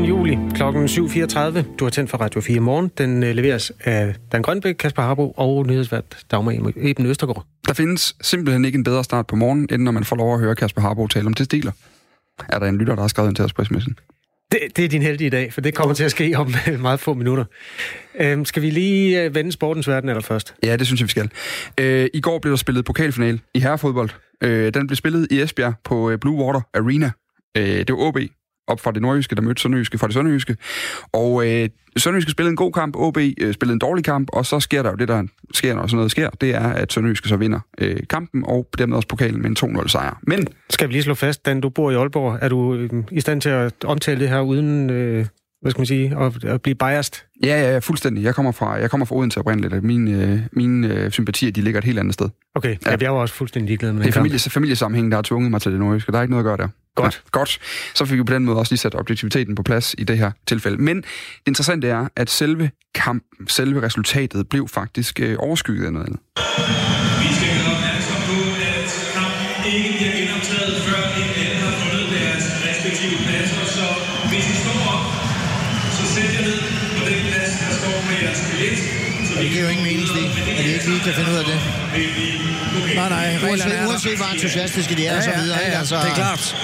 2. juli kl. 7.34. Du har tændt for Radio 4 i morgen. Den øh, leveres af Dan Grønbæk, Kasper Harbo og nyhedsvært Dagmar Eben Østergaard. Der findes simpelthen ikke en bedre start på morgen, end når man får lov at høre Kasper Harbo tale om testiler. Er der en lytter, der har skrevet ind til os på sms'en? Det, det er din heldige dag, for det kommer til at ske om meget få minutter. Øhm, skal vi lige øh, vende sportens verden eller først? Ja, det synes jeg, vi skal. Øh, I går blev der spillet pokalfinal i herrefodbold. Øh, den blev spillet i Esbjerg på øh, Blue Water Arena. Øh, det var OB op fra det nordjyske, der mødte Sønderjyske fra det sønderjyske. Og øh, Sønderjyske spillede en god kamp, OB øh, spillede en dårlig kamp, og så sker der jo det, der sker, når sådan noget sker, det er, at Sønderjyske så vinder øh, kampen, og dermed også pokalen med en 2-0 sejr. Men Skal vi lige slå fast, Dan, du bor i Aalborg. Er du øh, i stand til at omtale det her uden, øh, hvad skal man sige, at, at blive biased? Ja, ja, ja, fuldstændig. Jeg kommer fra, jeg kommer fra Odense oprindeligt, og mine, øh, mine øh, sympatier, de ligger et helt andet sted. Okay, ja. jeg var også fuldstændig ligeglad med Det er den kamp. familie, familiesammenhæng, der har tvunget mig til det nordjyske. Der er ikke noget at gøre der. Godt. Ja, godt. Så fik vi på den måde også lige sat objektiviteten på plads i det her tilfælde. Men det interessante er, at selve kampen, selve resultatet, blev faktisk øh, overskygget af noget andet. Vi skal gøre opmærksom på, at kampen ikke bliver genoptaget, før en anden har fundet deres respektive pladser. Så hvis I står op, så sæt jer ned på den plads, der står med jeres billet. Så Det giver jo ingen mening, at de ikke lige kan finde ud af det. Nej, nej, reglerne Uanset, er der. uanset hvor entusiastiske de er, og så videre. ja, ikke? ja, Altså, det er klart.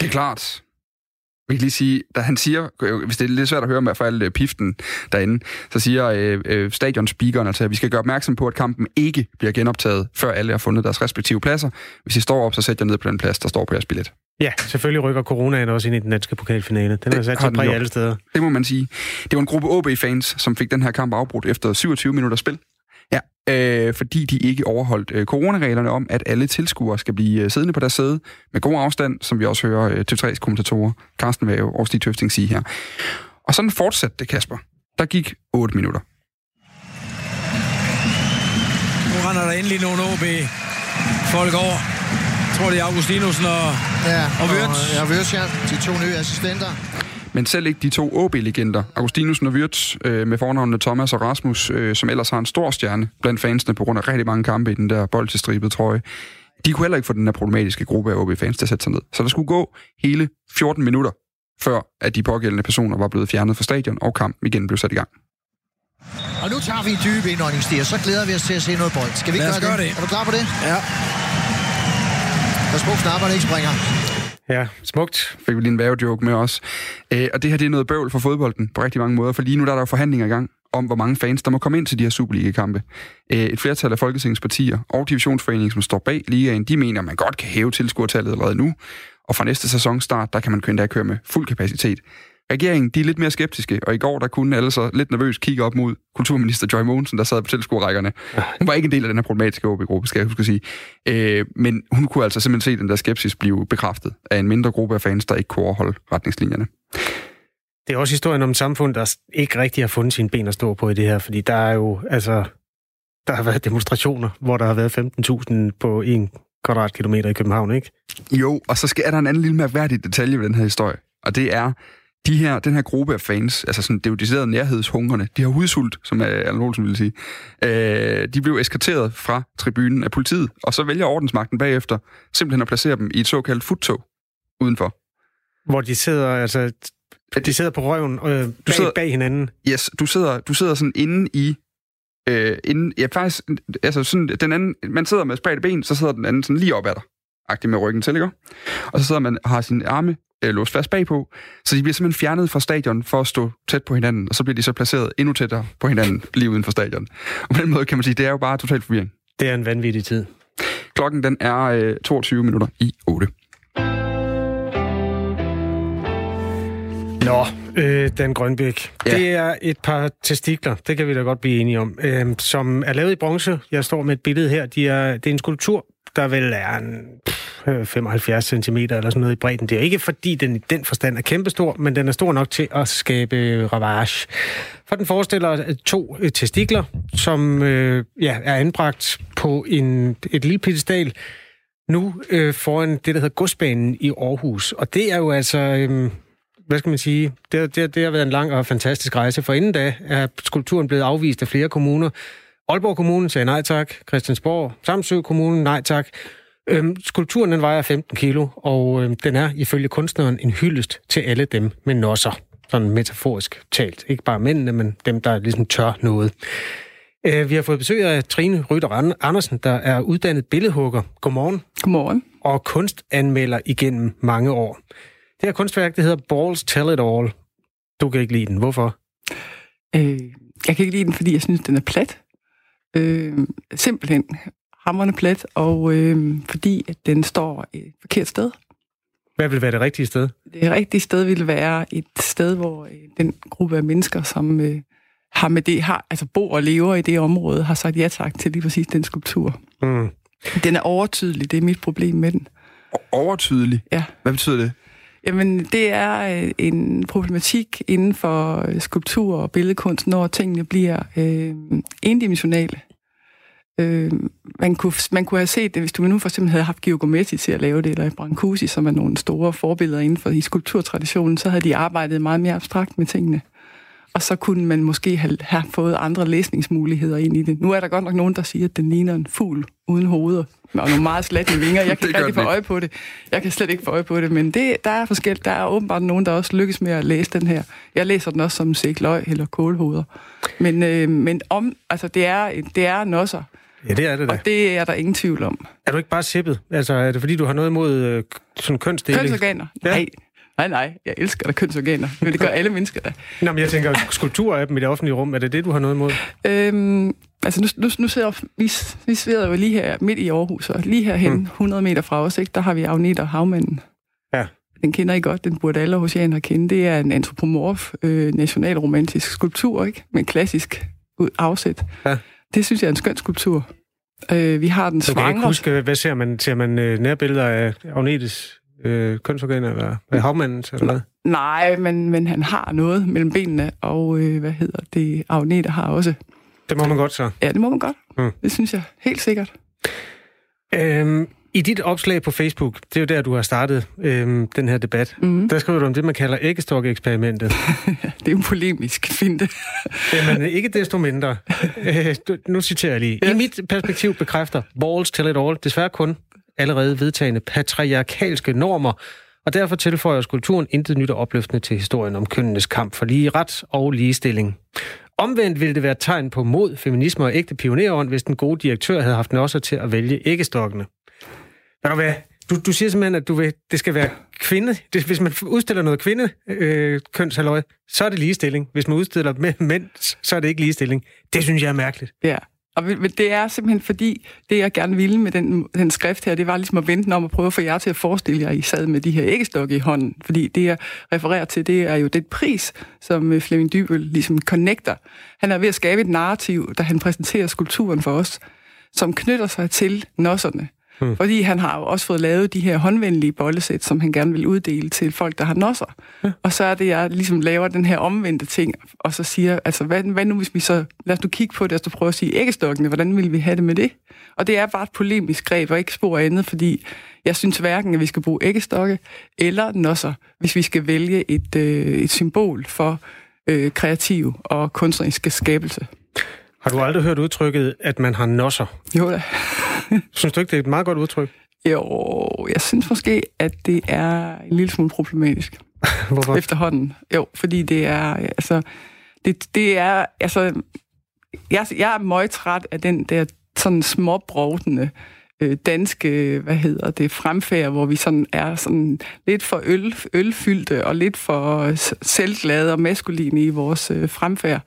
Det er klart. Vi kan lige sige, da han siger, hvis det er lidt svært at høre med for al øh, piften derinde, så siger øh, øh, stadionspeakeren altså, at vi skal gøre opmærksom på, at kampen ikke bliver genoptaget, før alle har fundet deres respektive plasser. Hvis I står op, så sæt jer ned på den plads, der står på jeres billet. Ja, selvfølgelig rykker coronaen også ind i den danske pokalfinale. Den har Det sat sig præg alle steder. Det må man sige. Det var en gruppe OB-fans, som fik den her kamp afbrudt efter 27 minutter spil. Ja, øh, fordi de ikke overholdt øh, coronareglerne om, at alle tilskuere skal blive øh, siddende på deres sæde med god afstand, som vi også hører øh, TV3's kommentatorer, Carsten Vave og Stig Tøfting sige her. Og sådan fortsatte det, Kasper. Der gik 8 minutter. Nu render der endelig nogle OB folk over. Jeg tror, det er Augustinusen og, ja, og Wirtz. Og, ja, Wirtz, ja. De to nye assistenter. Men selv ikke de to OB-legender, Augustinusen og Wirtz, øh, med fornavnene Thomas og Rasmus, øh, som ellers har en stor stjerne blandt fansene på grund af rigtig mange kampe i den der boldtilstribede trøje, de kunne heller ikke få den her problematiske gruppe af OB-fans til at sætte sig ned. Så der skulle gå hele 14 minutter, før at de pågældende personer var blevet fjernet fra stadion, og kampen igen blev sat i gang. Og nu tager vi en dyb indånding, Stig, og så glæder vi os til at se noget bold. Skal vi ikke gøre det? det. Er du klar på det? Ja. Pas på, knapperne ikke springer. Ja, smukt. Fik vi lige en vævejoke med os. Øh, og det her det er noget bøvl for fodbolden på rigtig mange måder, for lige nu der er der jo forhandlinger i gang om, hvor mange fans, der må komme ind til de her Superliga-kampe. Øh, et flertal af Folketingets partier og divisionsforeningen, som står bag ligaen, de mener, at man godt kan hæve tilskuertallet allerede nu, og fra næste sæsonstart, der kan man endda køre med fuld kapacitet. Regeringen, de er lidt mere skeptiske, og i går, der kunne alle så lidt nervøst kigge op mod kulturminister Joy Mogensen, der sad på tilskuerrækkerne. Hun var ikke en del af den her problematiske OB-gruppe, skal jeg huske at sige. Øh, men hun kunne altså simpelthen se den der skepsis blive bekræftet af en mindre gruppe af fans, der ikke kunne overholde retningslinjerne. Det er også historien om et samfund, der ikke rigtig har fundet sine ben at stå på i det her, fordi der er jo, altså, der har været demonstrationer, hvor der har været 15.000 på en kvadratkilometer i København, ikke? Jo, og så skal, er der en anden lille mærkværdig detalje ved den her historie, og det er, de her, den her gruppe af fans, altså sådan, det er jo decideret nærhedshungerne, de har hudsult, som Allan Olsen ville sige, øh, de blev eskorteret fra tribunen af politiet, og så vælger ordensmagten bagefter simpelthen at placere dem i et såkaldt futtog udenfor. Hvor de sidder, altså, de sidder på røven øh, bag, Du sidder- bag hinanden. Yes, du sidder, du sidder sådan inde i... Øh, inde, ja, faktisk, altså sådan, den anden, man sidder med spredte ben, så sidder den anden sådan lige op ad dig, agtig med ryggen til, ikke? Og så sidder man og har sine arme øh, låst fast bagpå, så de bliver simpelthen fjernet fra stadion for at stå tæt på hinanden, og så bliver de så placeret endnu tættere på hinanden lige uden for stadion. Og på den måde kan man sige, det er jo bare totalt forvirring. Det er en vanvittig tid. Klokken den er øh, 22 minutter i 8. Nå, øh, Dan Grønbæk. Ja. Det er et par testikler, det kan vi da godt blive enige om, øh, som er lavet i bronze. Jeg står med et billede her. De er, det er en skulptur, der vel er en, 75 cm eller sådan noget i bredden. Det er ikke fordi, den i den forstand er kæmpestor, men den er stor nok til at skabe ravage. For den forestiller to øh, testikler, som øh, ja, er anbragt på en, et lille pedestal, nu øh, foran det, der hedder Godsbanen i Aarhus. Og det er jo altså... Øh, hvad skal man sige, det, det, det har været en lang og fantastisk rejse, for inden da er skulpturen blevet afvist af flere kommuner. Aalborg Kommune sagde nej tak, Christiansborg, Samsø Kommune nej tak. Øhm, skulpturen den vejer 15 kilo, og øhm, den er ifølge kunstneren en hyldest til alle dem med nosser. Sådan metaforisk talt. Ikke bare mændene, men dem, der ligesom tør noget. Øh, vi har fået besøg af Trine Rytter Andersen, der er uddannet billedhugger. Godmorgen. Godmorgen. Og kunstanmelder igennem mange år. Det her kunstværk, det hedder Balls Tell It All. Du kan ikke lide den. Hvorfor? Øh, jeg kan ikke lide den, fordi jeg synes, den er plat. Øh, simpelthen hammerne plat, og øh, fordi at den står et forkert sted. Hvad vil være det rigtige sted? Det rigtige sted ville være et sted, hvor øh, den gruppe af mennesker, som øh, har med det, har, altså bor og lever i det område, har sagt ja tak til lige præcis den skulptur. Mm. Den er overtydelig, det er mit problem med den. Overtydelig? Ja. Hvad betyder det? Jamen, det er øh, en problematik inden for øh, skulptur og billedkunst, når tingene bliver øh, endimensionale. Øh, man, kunne, man kunne have set det, hvis du nu for eksempel havde haft Giacometti til at lave det, eller Brancusi, som er nogle store forbilleder inden for i skulpturtraditionen, så havde de arbejdet meget mere abstrakt med tingene. Og så kunne man måske have, have fået andre læsningsmuligheder ind i det. Nu er der godt nok nogen, der siger, at den ligner en fugl uden hoveder, og nogle meget slatte vinger. Jeg kan ikke rigtig få øje på det. Jeg kan slet ikke få øje på det, men det, der er forskelligt. Der er åbenbart nogen, der også lykkes med at læse den her. Jeg læser den også som sækløg eller kålhoveder. Men, øh, men om, altså, det er, det er nosser. Ja, det er det da. Og det er der ingen tvivl om. Er du ikke bare sippet? Altså, er det fordi, du har noget imod øh, sådan kønsdeling? Kønsorganer? Ja. Nej. Nej, nej. Jeg elsker da kønsorganer. Men det gør alle mennesker da. Nå, men jeg tænker, skulpturer af dem i det offentlige rum, er det det, du har noget imod? Øhm, altså, nu, nu, nu sidder vi, vi sidder jo lige her midt i Aarhus, og lige herhen, hmm. 100 meter fra os, ikke, der har vi Agneta Havmanden. Ja. Den kender I godt, den burde alle oceaner kende. Det er en antropomorf, øh, nationalromantisk skulptur, ikke? Med en klassisk ud- afsæt. Ja. Det synes jeg er en skøn skulptur. Øh, vi har den kan jeg ikke svangre. huske, hvad ser man? Ser man øh, nærbilleder af Agnetes øh, kønsorganer, eller af havmandens, eller hvad? Nej, men, men han har noget mellem benene, og øh, hvad hedder det, Agneta har også. Det må man godt så. Ja, det må man godt. Mm. Det synes jeg helt sikkert. Øhm, I dit opslag på Facebook, det er jo der, du har startet øhm, den her debat, mm. der skriver du om det, man kalder æggestok-eksperimentet. det er en polemisk finte. Jamen, ikke desto mindre. Øh, nu citerer jeg lige. Yes. I mit perspektiv bekræfter Balls Tell It All desværre kun allerede vedtagende patriarkalske normer, og derfor tilføjer skulpturen intet nyt og opløftende til historien om kønnenes kamp for lige ret og ligestilling. Omvendt ville det være et tegn på mod, feminisme og ægte pionerånd, hvis den gode direktør havde haft nosser til at vælge æggestokkene. Ved du hvad? Du, du siger simpelthen, at du vil, det skal være kvinde. Det, hvis man udstiller noget kvinde, øh, kønshalløj, så er det ligestilling. Hvis man udstiller mæ- mænd, så er det ikke ligestilling. Det synes jeg er mærkeligt. Ja, og men det er simpelthen fordi, det jeg gerne ville med den, den skrift her, det var ligesom at vente om at prøve at få jer til at forestille jer, at I sad med de her æggestokke i hånden. Fordi det, jeg refererer til, det er jo det pris, som øh, Flemming Dybøl ligesom connecter. Han er ved at skabe et narrativ, da han præsenterer skulpturen for os, som knytter sig til nosserne. Hmm. Fordi han har jo også fået lavet de her håndvendelige bollesæt, som han gerne vil uddele til folk, der har nosser. Ja. Og så er det, jeg ligesom laver den her omvendte ting, og så siger, altså hvad, hvad nu hvis vi så, lad os nu kigge på det, og så prøve at sige æggestokkene, hvordan vil vi have det med det? Og det er bare et polemisk greb, og ikke spor andet, fordi jeg synes hverken, at vi skal bruge æggestokke eller nosser, hvis vi skal vælge et, øh, et symbol for øh, kreativ og kunstneriske skabelse. Har du aldrig hørt udtrykket, at man har nosser? Jo da. Synes du ikke, det er et meget godt udtryk? Jo, jeg synes måske, at det er en lille smule problematisk. Hvorfor? Efterhånden. Jo, fordi det er, altså, det, det er, altså, jeg, jeg er meget træt af den der sådan småbrugtende øh, danske, hvad hedder det, fremfærd, hvor vi sådan er sådan lidt for øl, ølfyldte og lidt for selvglade og maskuline i vores øh, fremfærd.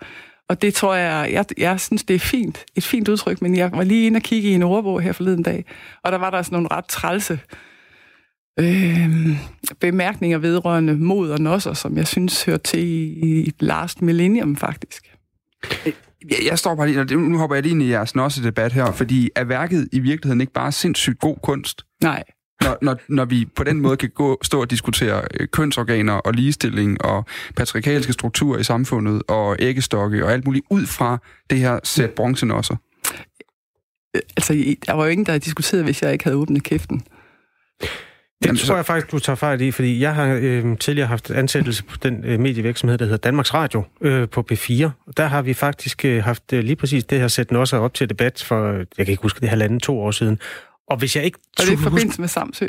Og det tror jeg, jeg, jeg synes, det er fint. Et fint udtryk, men jeg var lige inde og kigge i en ordbog her forleden dag, og der var der sådan nogle ret trælse øh, bemærkninger vedrørende mod og nosser, som jeg synes hører til i, i last millennium, faktisk. Jeg, jeg står bare lige, nu hopper jeg lige ind i jeres nosse-debat her, fordi er værket i virkeligheden ikke bare sindssygt god kunst? Nej. Når, når, når vi på den måde kan gå, stå og diskutere øh, kønsorganer og ligestilling og patriarkalske strukturer i samfundet og æggestokke og alt muligt ud fra det her sæt bronzenosser. Altså, i- der var jo ingen, der havde diskuteret, hvis jeg ikke havde åbnet kæften. Det Jamen, tror jeg faktisk, du tager fejl i, fordi jeg har øh, tidligere haft ansættelse på den øh, medievirksomhed, der hedder Danmarks Radio øh, på P4. Og der har vi faktisk øh, haft øh, lige præcis det her sæt også op til debat for, øh, jeg kan ikke huske det, halvanden, to år siden. Og hvis jeg ikke... Og det er i forbindelse med Samsø.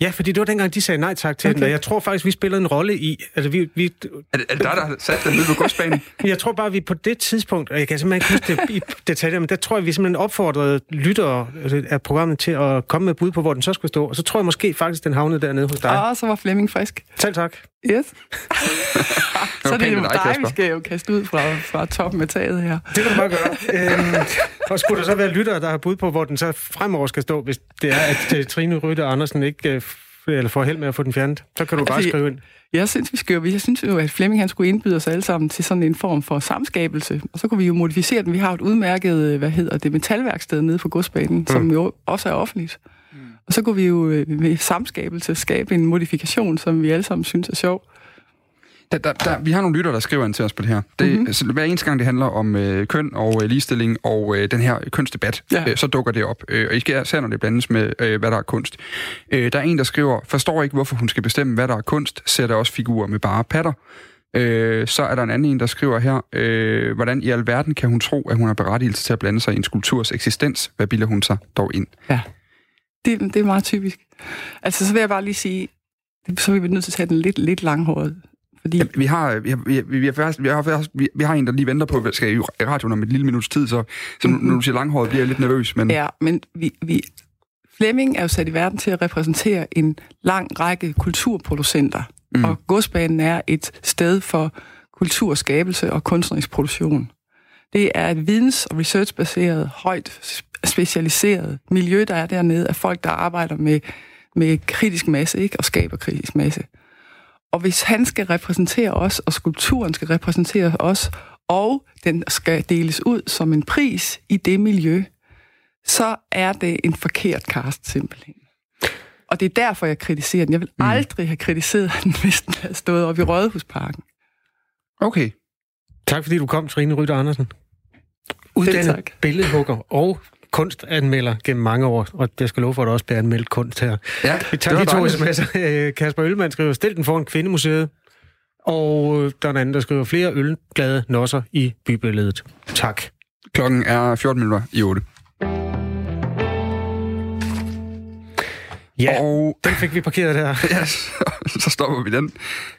Ja, fordi det var dengang, de sagde nej tak til okay. den, og jeg tror faktisk, vi spillede en rolle i... Altså, vi, vi, er, det, er det dig, der har sat den nede på godsbanen? jeg tror bare, at vi på det tidspunkt, og jeg kan simpelthen ikke huske det i detaljer, men der tror jeg, vi simpelthen opfordrede lyttere altså, af programmet til at komme med bud på, hvor den så skulle stå. Og så tror jeg måske faktisk, den havnede dernede hos dig. Og så var Flemming frisk. Selv tak. Yes. så det er jo dig, dig, vi skal jo kaste ud fra, fra toppen af taget her. Det kan du bare gøre. øhm, og skulle der så være lyttere, der har bud på, hvor den så fremover skal stå, hvis det er, at uh, Trine Rytte Andersen ikke uh, f- eller får held med at få den fjernet, så kan du bare Altså, skrive ind. Jeg synes, vi skal, jeg synes jo, at Flemming han skulle indbyde os alle sammen til sådan en form for samskabelse. Og så kunne vi jo modificere den. Vi har jo et udmærket, øh, hvad hedder det, metalværksted nede på godsbanen, mm. som jo også er offentligt. Og så kunne vi jo øh, med samskabelse skabe en modifikation, som vi alle sammen synes er sjov. Der, der, der, vi har nogle lytter, der skriver ind til os på det her. Det, Mhm. mm-hmm. altså, hver eneste gang, det handler om øh, køn og øh, ligestilling og øh, den her kønsdebat, Ja. øh, så dukker det op. Øh, og især når det blandes med, øh, hvad der er kunst. Øh, der er en, der skriver, forstår ikke, hvorfor hun skal bestemme, hvad der er kunst, ser der også figurer med bare patter. Øh, så er der en anden en, der skriver her, øh, hvordan i alverden kan hun tro, at hun har berettigelse til at blande sig i en skulpturs eksistens? Hvad bilder hun sig dog ind? Det, det er meget typisk. Altså, så vil jeg bare lige sige, så er vi nødt til at tage den lidt, lidt langhåret. Fordi, Ja, vi har, vi har, vi har, vi har, faktisk- vi har, faktisk- vi, vi har en, der lige venter på, at skal i radioen om et lille minuts tid, så, så nu, når du siger langhåret, bliver jeg lidt nervøs. Men ja, men vi, vi, Flemming er jo sat i verden til at repræsentere en lang række kulturproducenter. Mm. Og godsbanen er et sted for kulturskabelse og kunstnerisk produktion. Det er et videns- og researchbaseret, højt specialiseret miljø, der er dernede af folk, der arbejder med, med kritisk masse ikke? og skaber kritisk masse. Og hvis han skal repræsentere os, og skulpturen skal repræsentere os, og den skal deles ud som en pris i det miljø, så er det en forkert cast simpelthen. Og det er derfor, jeg kritiserer den. Jeg vil mm. aldrig have kritiseret den, hvis den havde stået op i Rådhusparken. okay. Tak fordi du kom, Trine Rytter Andersen. Uddannet billedhugger og kunstanmelder gennem mange år, og jeg skal love for, at der også bliver anmeldt kunst her. Ja, Vi tager de to sms'er. Øh, Kasper Ølmann skriver, stil den foran Kvindemuseet. Og der er en anden, der skriver, flere ølglade nosser i bybilledet. Tak. Klokken er 14 minutter i 8. Ja, Og den fik vi parkeret der. ja, så, så stopper vi den.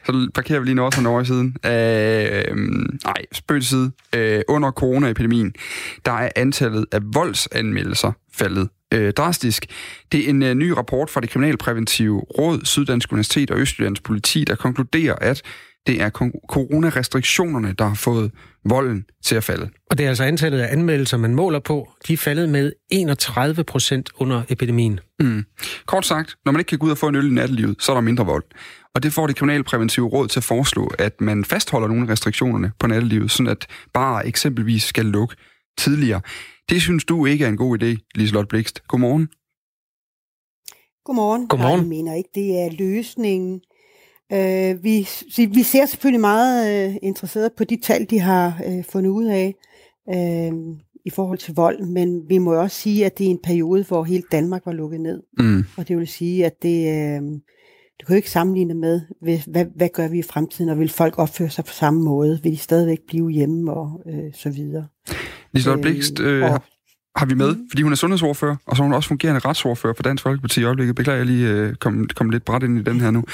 Så parkerer vi lige noget over i siden. Øh, nej, spøg side. Øh, under coronaepidemien, der er antallet af voldsanmeldelser faldet øh, drastisk. Det er en øh, ny rapport fra det kriminalpræventive råd, Syddansk Universitet og Østjyllands politi, der konkluderer, at det er coronarestriktionerne, der har fået volden til at falde. Og det er altså antallet af anmeldelser, man måler på. De er faldet med 31 procent under epidemien. Mm. Kort sagt, når man ikke kan gå ud og få en øl i nattelivet, så er der mindre vold. Og det får det kriminalpræventive råd til at foreslå, at man fastholder nogle af restriktionerne på nattelivet, sådan at bare eksempelvis skal lukke tidligere. Det synes du ikke er en god idé, Liselotte Blikst. Godmorgen. Godmorgen. Godmorgen. Nej, jeg mener ikke, det er løsningen. Øh, vi, vi ser selvfølgelig meget øh, interesseret på de tal, de har øh, fundet ud af øh, i forhold til vold, men vi må også sige, at det er en periode, hvor hele Danmark var lukket ned. Mm. Og det vil sige, at det, øh, du kan jo ikke sammenligne med, hvad, hvad, hvad gør vi i fremtiden, og vil folk opføre sig på samme måde? Vil de stadigvæk blive hjemme og øh, så videre? Liselotte Blikst øh, og- har- vi med, fordi hun er sundhedsordfører, og så er hun også fungerende retsordfører for Dansk Folkeparti i øjeblikket. Beklager, jeg lige øh, kom, kom lidt bræt ind i den her nu.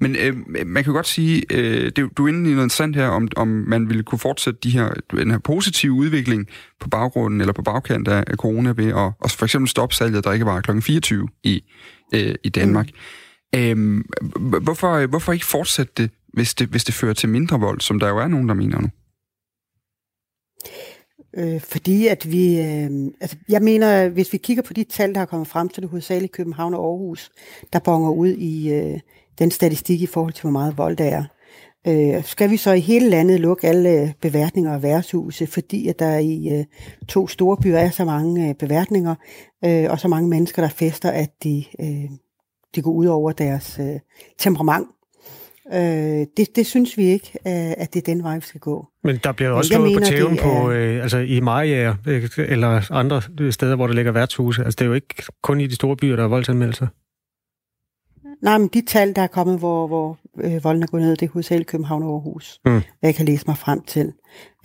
Men øh, man kan godt sige, øh, det, du er inde i noget interessant her, om, om man ville kunne fortsætte de her, den her positive udvikling på baggrunden eller på bagkant af, af corona ved at og for eksempel stoppe salget, der ikke var kl. 24 i, øh, i Danmark. Mm. Øh, hvorfor, hvorfor ikke fortsætte det hvis, det, hvis det fører til mindre vold, som der jo er nogen, der mener nu? Øh, fordi at vi, øh, altså jeg mener, hvis vi kigger på de tal, der er kommet frem, til det hovedsageligt København og Aarhus, der bonger ud i øh, den statistik i forhold til, hvor meget vold der er. Øh, skal vi så i hele landet lukke alle øh, beværtninger og værtshuse, fordi at der i øh, to store byer er så mange øh, beværtninger, øh, og så mange mennesker, der fester, at de, øh, de går ud over deres øh, temperament. Øh, det, det synes vi ikke, øh, at det er den vej, vi skal gå. Men der bliver også slået på tæven det på, er- øh, altså i Mariager, øh, eller andre steder, hvor der ligger værtshuse. Altså det er jo ikke kun i de store byer, der er voldsanmeldelser. Nej, men de tal, der er kommet, hvor, hvor øh, volden er gået ned, det er hovedsageligt København og Aarhus. Mm. Hvad jeg kan læse mig frem til.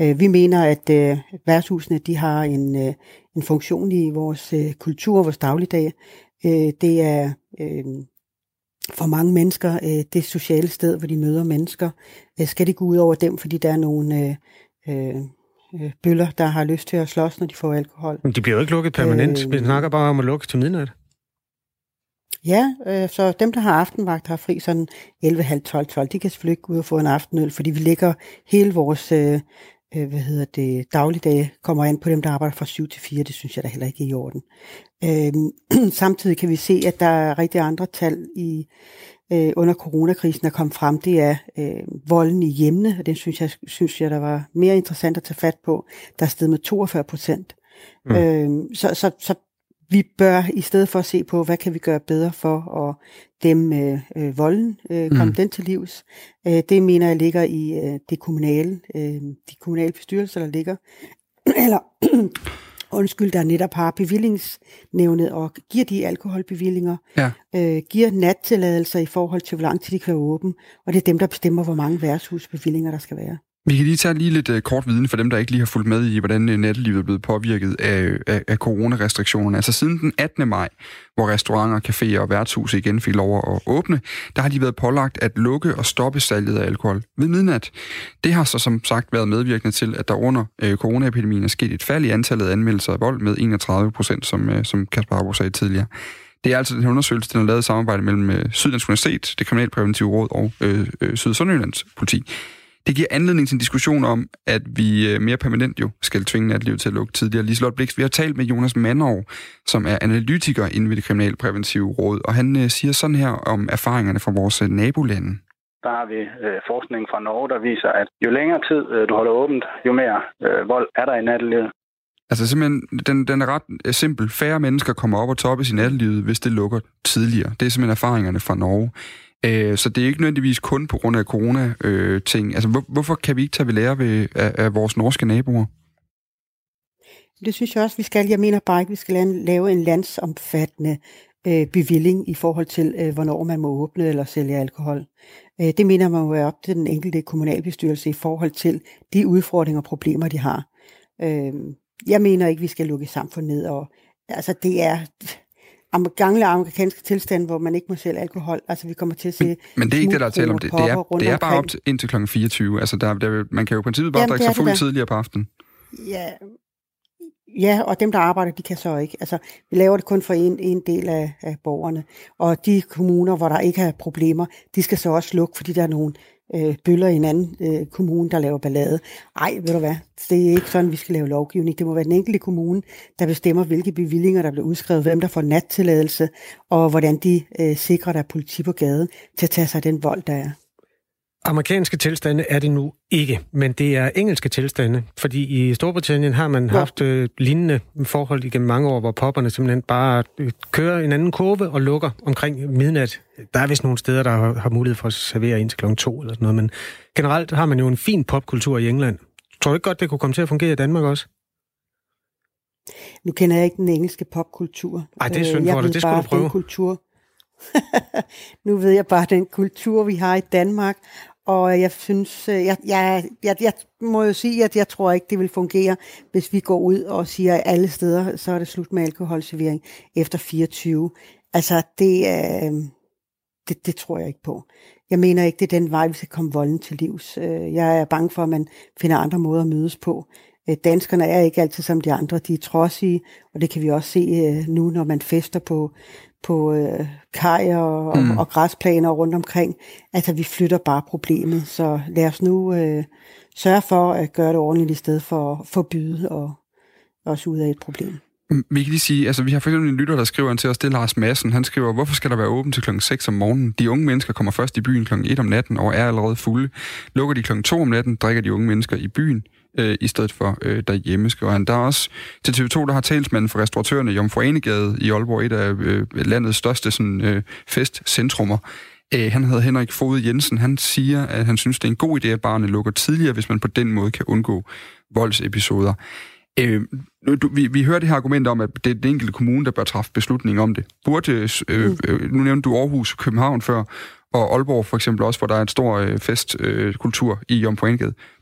Øh, vi mener, at øh, værtshusene de har en, øh, en funktion i vores øh, kultur, vores dagligdag. Øh, det er øh, for mange mennesker øh, det sociale sted, hvor de møder mennesker. Øh, skal det gå ud over dem, fordi der er nogle øh, øh, øh, bøller, der har lyst til at slås, når de får alkohol? Men de bliver jo ikke lukket permanent. Øh. Vi snakker bare om at lukke til midnat. Ja, øh, så dem, der har aftenvagt, har fri sådan 11, halv 12, 12. De kan selvfølgelig ikke gå ud og få en aftenøl, fordi vi lægger hele vores øh, øh, hvad hedder det, dagligdage, kommer an på dem, der arbejder fra 7 til 4. Det synes jeg da heller ikke er i orden. Øh, samtidig kan vi se, at der er rigtig andre tal i øh, under coronakrisen, der kom frem. Det er øh, volden i hjemmene, og den synes jeg, synes jeg, der var mere interessant at tage fat på. Der er steget med 42 procent. Mm. Mm. Øh, så, så, så vi bør i stedet for at se på, hvad kan vi gøre bedre for at dem øh, øh, volden, øh, komme mm. den til livs. Øh, det mener jeg ligger i øh, det kommunale, øh, de kommunale bestyrelser, der ligger. Eller undskyld, der netop har bevillingsnævnet og giver de alkoholbevillinger, Ja. øh, giver nattilladelser i forhold til, hvor lang tid de kan være åben, og det er dem, der bestemmer, hvor mange værtshusbevillinger der skal være. Vi kan lige tage lige lidt uh, kort viden for dem, der ikke lige har fulgt med i, hvordan uh, nattelivet er blevet påvirket af, af, af coronarestriktionerne. Altså siden den 18. maj, hvor restauranter, caféer og værtshuse igen fik lov at åbne, der har de været pålagt at lukke og stoppe salget af alkohol ved midnat. Det har så som sagt været medvirkende til, at der under uh, coronaepidemien er sket et fald i antallet af anmeldelser af vold med 31 procent, som, uh, som Kasper Harbo sagde tidligere. Det er altså den undersøgelse, den har lavet i samarbejde mellem uh, Sydlands Universitet, det Kriminalpræventive Råd og uh, uh, Syd- og Sønderjyllands politi. Det giver anledning til en diskussion om, at vi øh, mere permanent jo skal tvinge natlivet til at lukke tidligere. Liselotte Blix, vi har talt med Jonas Manov, som er analytiker inden ved det kriminalpræventive råd, og han øh, siger sådan her om erfaringerne fra vores øh, nabolande. Der har vi øh, forskning fra Norge, der viser, at jo længere tid øh, du holder åbent, jo mere øh, vold er der i nattelivet. Altså simpelthen, den, den er ret simpel. Færre mennesker kommer op og toppes i nattelivet, hvis det lukker tidligere. Det er simpelthen erfaringerne fra Norge. Øh, så det er ikke nødvendigvis kun på grund af corona-ting. altså, hvor, hvorfor kan vi ikke tage ved lære ved, af, af vores norske naboer? Det synes jeg også, vi skal. Jeg mener bare ikke, vi skal lave en landsomfattende øh, bevilling i forhold til, øh, hvornår man må åbne eller sælge alkohol. Øh, det mener man jo er op til den enkelte kommunalbestyrelse i forhold til de udfordringer og problemer, de har. Øh, jeg mener ikke, vi skal lukke samfundet ned. Og, altså, det er gamle amerikanske tilstand, hvor man ikke må sælge alkohol. Altså, vi kommer til at se... Men, men det er ikke det, der er tale om. Det, det, er, det er bare op til, indtil kl. 24. Altså, der, der, man kan jo i princippet bare Jamen, drikke sig fuld tidligere på aftenen. Ja, Ja, og dem, der arbejder, de kan så ikke. Altså, vi laver det kun for en, en del af, af borgerne. Og de kommuner, hvor der ikke er problemer, de skal så også lukke, fordi der er nogle øh, bøller i en anden øh, kommune, der laver ballade. Ej, ved du hvad, det er ikke sådan, vi skal lave lovgivning. Det må være den enkelte kommune, der bestemmer, hvilke bevillinger, der bliver udskrevet, hvem der får nattilladelse, og hvordan de øh, sikrer, der er politi på gaden til at tage sig af den vold, der er. Amerikanske tilstande er det nu ikke, men det er engelske tilstande, fordi i Storbritannien har man ja. haft øh, lignende forhold igennem mange år, hvor popperne simpelthen bare øh, kører en anden kurve og lukker omkring midnat. Der er vist nogle steder, der har, har mulighed for at servere indtil klokken to eller sådan noget, men generelt har man jo en fin popkultur i England. Tror du ikke godt, det kunne komme til at fungere i Danmark også? Nu kender jeg ikke den engelske popkultur. Nej, det er synd for dig. Det skulle du prøve. kultur. nu ved jeg bare den kultur, vi har i Danmark, og jeg synes, øh, jeg, jeg, jeg, jeg må jo sige, at jeg tror ikke, det vil fungere, hvis vi går ud og siger, at alle steder, så er det slut med alkoholservering efter 24. Altså, det, øh, det, det tror jeg ikke på. Jeg mener ikke, det er den vej, vi skal komme volden til livs. Øh, jeg er bange for, at man finder andre måder at mødes på. Øh, danskerne er ikke altid som de andre, de er trodsige, og det kan vi også se nu, når man fester på, på øh, kajer og, mm. og græsplaner rundt omkring. Altså, vi flytter bare problemet. Så lad os nu øh, sørge for at gøre det ordentligt, i stedet for at forbyde og også ud af et problem. Vi kan lige sige, altså vi har for eksempel en lytter, der skriver til os, det er Lars Madsen. Han skriver, hvorfor skal der være åbent til klokken 6 om morgenen? De unge mennesker kommer først i byen klokken 1 om natten og er allerede fulde. Lukker de klokken 2 om natten, drikker de unge mennesker i byen øh, i stedet for øh, derhjemme, skriver han. Der er også til TV2, der har talsmanden for restauratørerne i Jomfru i Aalborg, et af øh, landets største sådan, øh, festcentrummer. Øh, han hedder Henrik Fod Jensen. Han siger, at han synes, det er en god idé, at barnet lukker tidligere, hvis man på den måde kan undgå voldsepisoder. Øh, du, vi, vi hører det her argument om, at det er den enkelte kommune, der bør træffe beslutning om det. Burde, øh, øh, nu nævnte du Aarhus og København før, og Aalborg for eksempel også, hvor der er en stor øh, festkultur øh, i Jomfru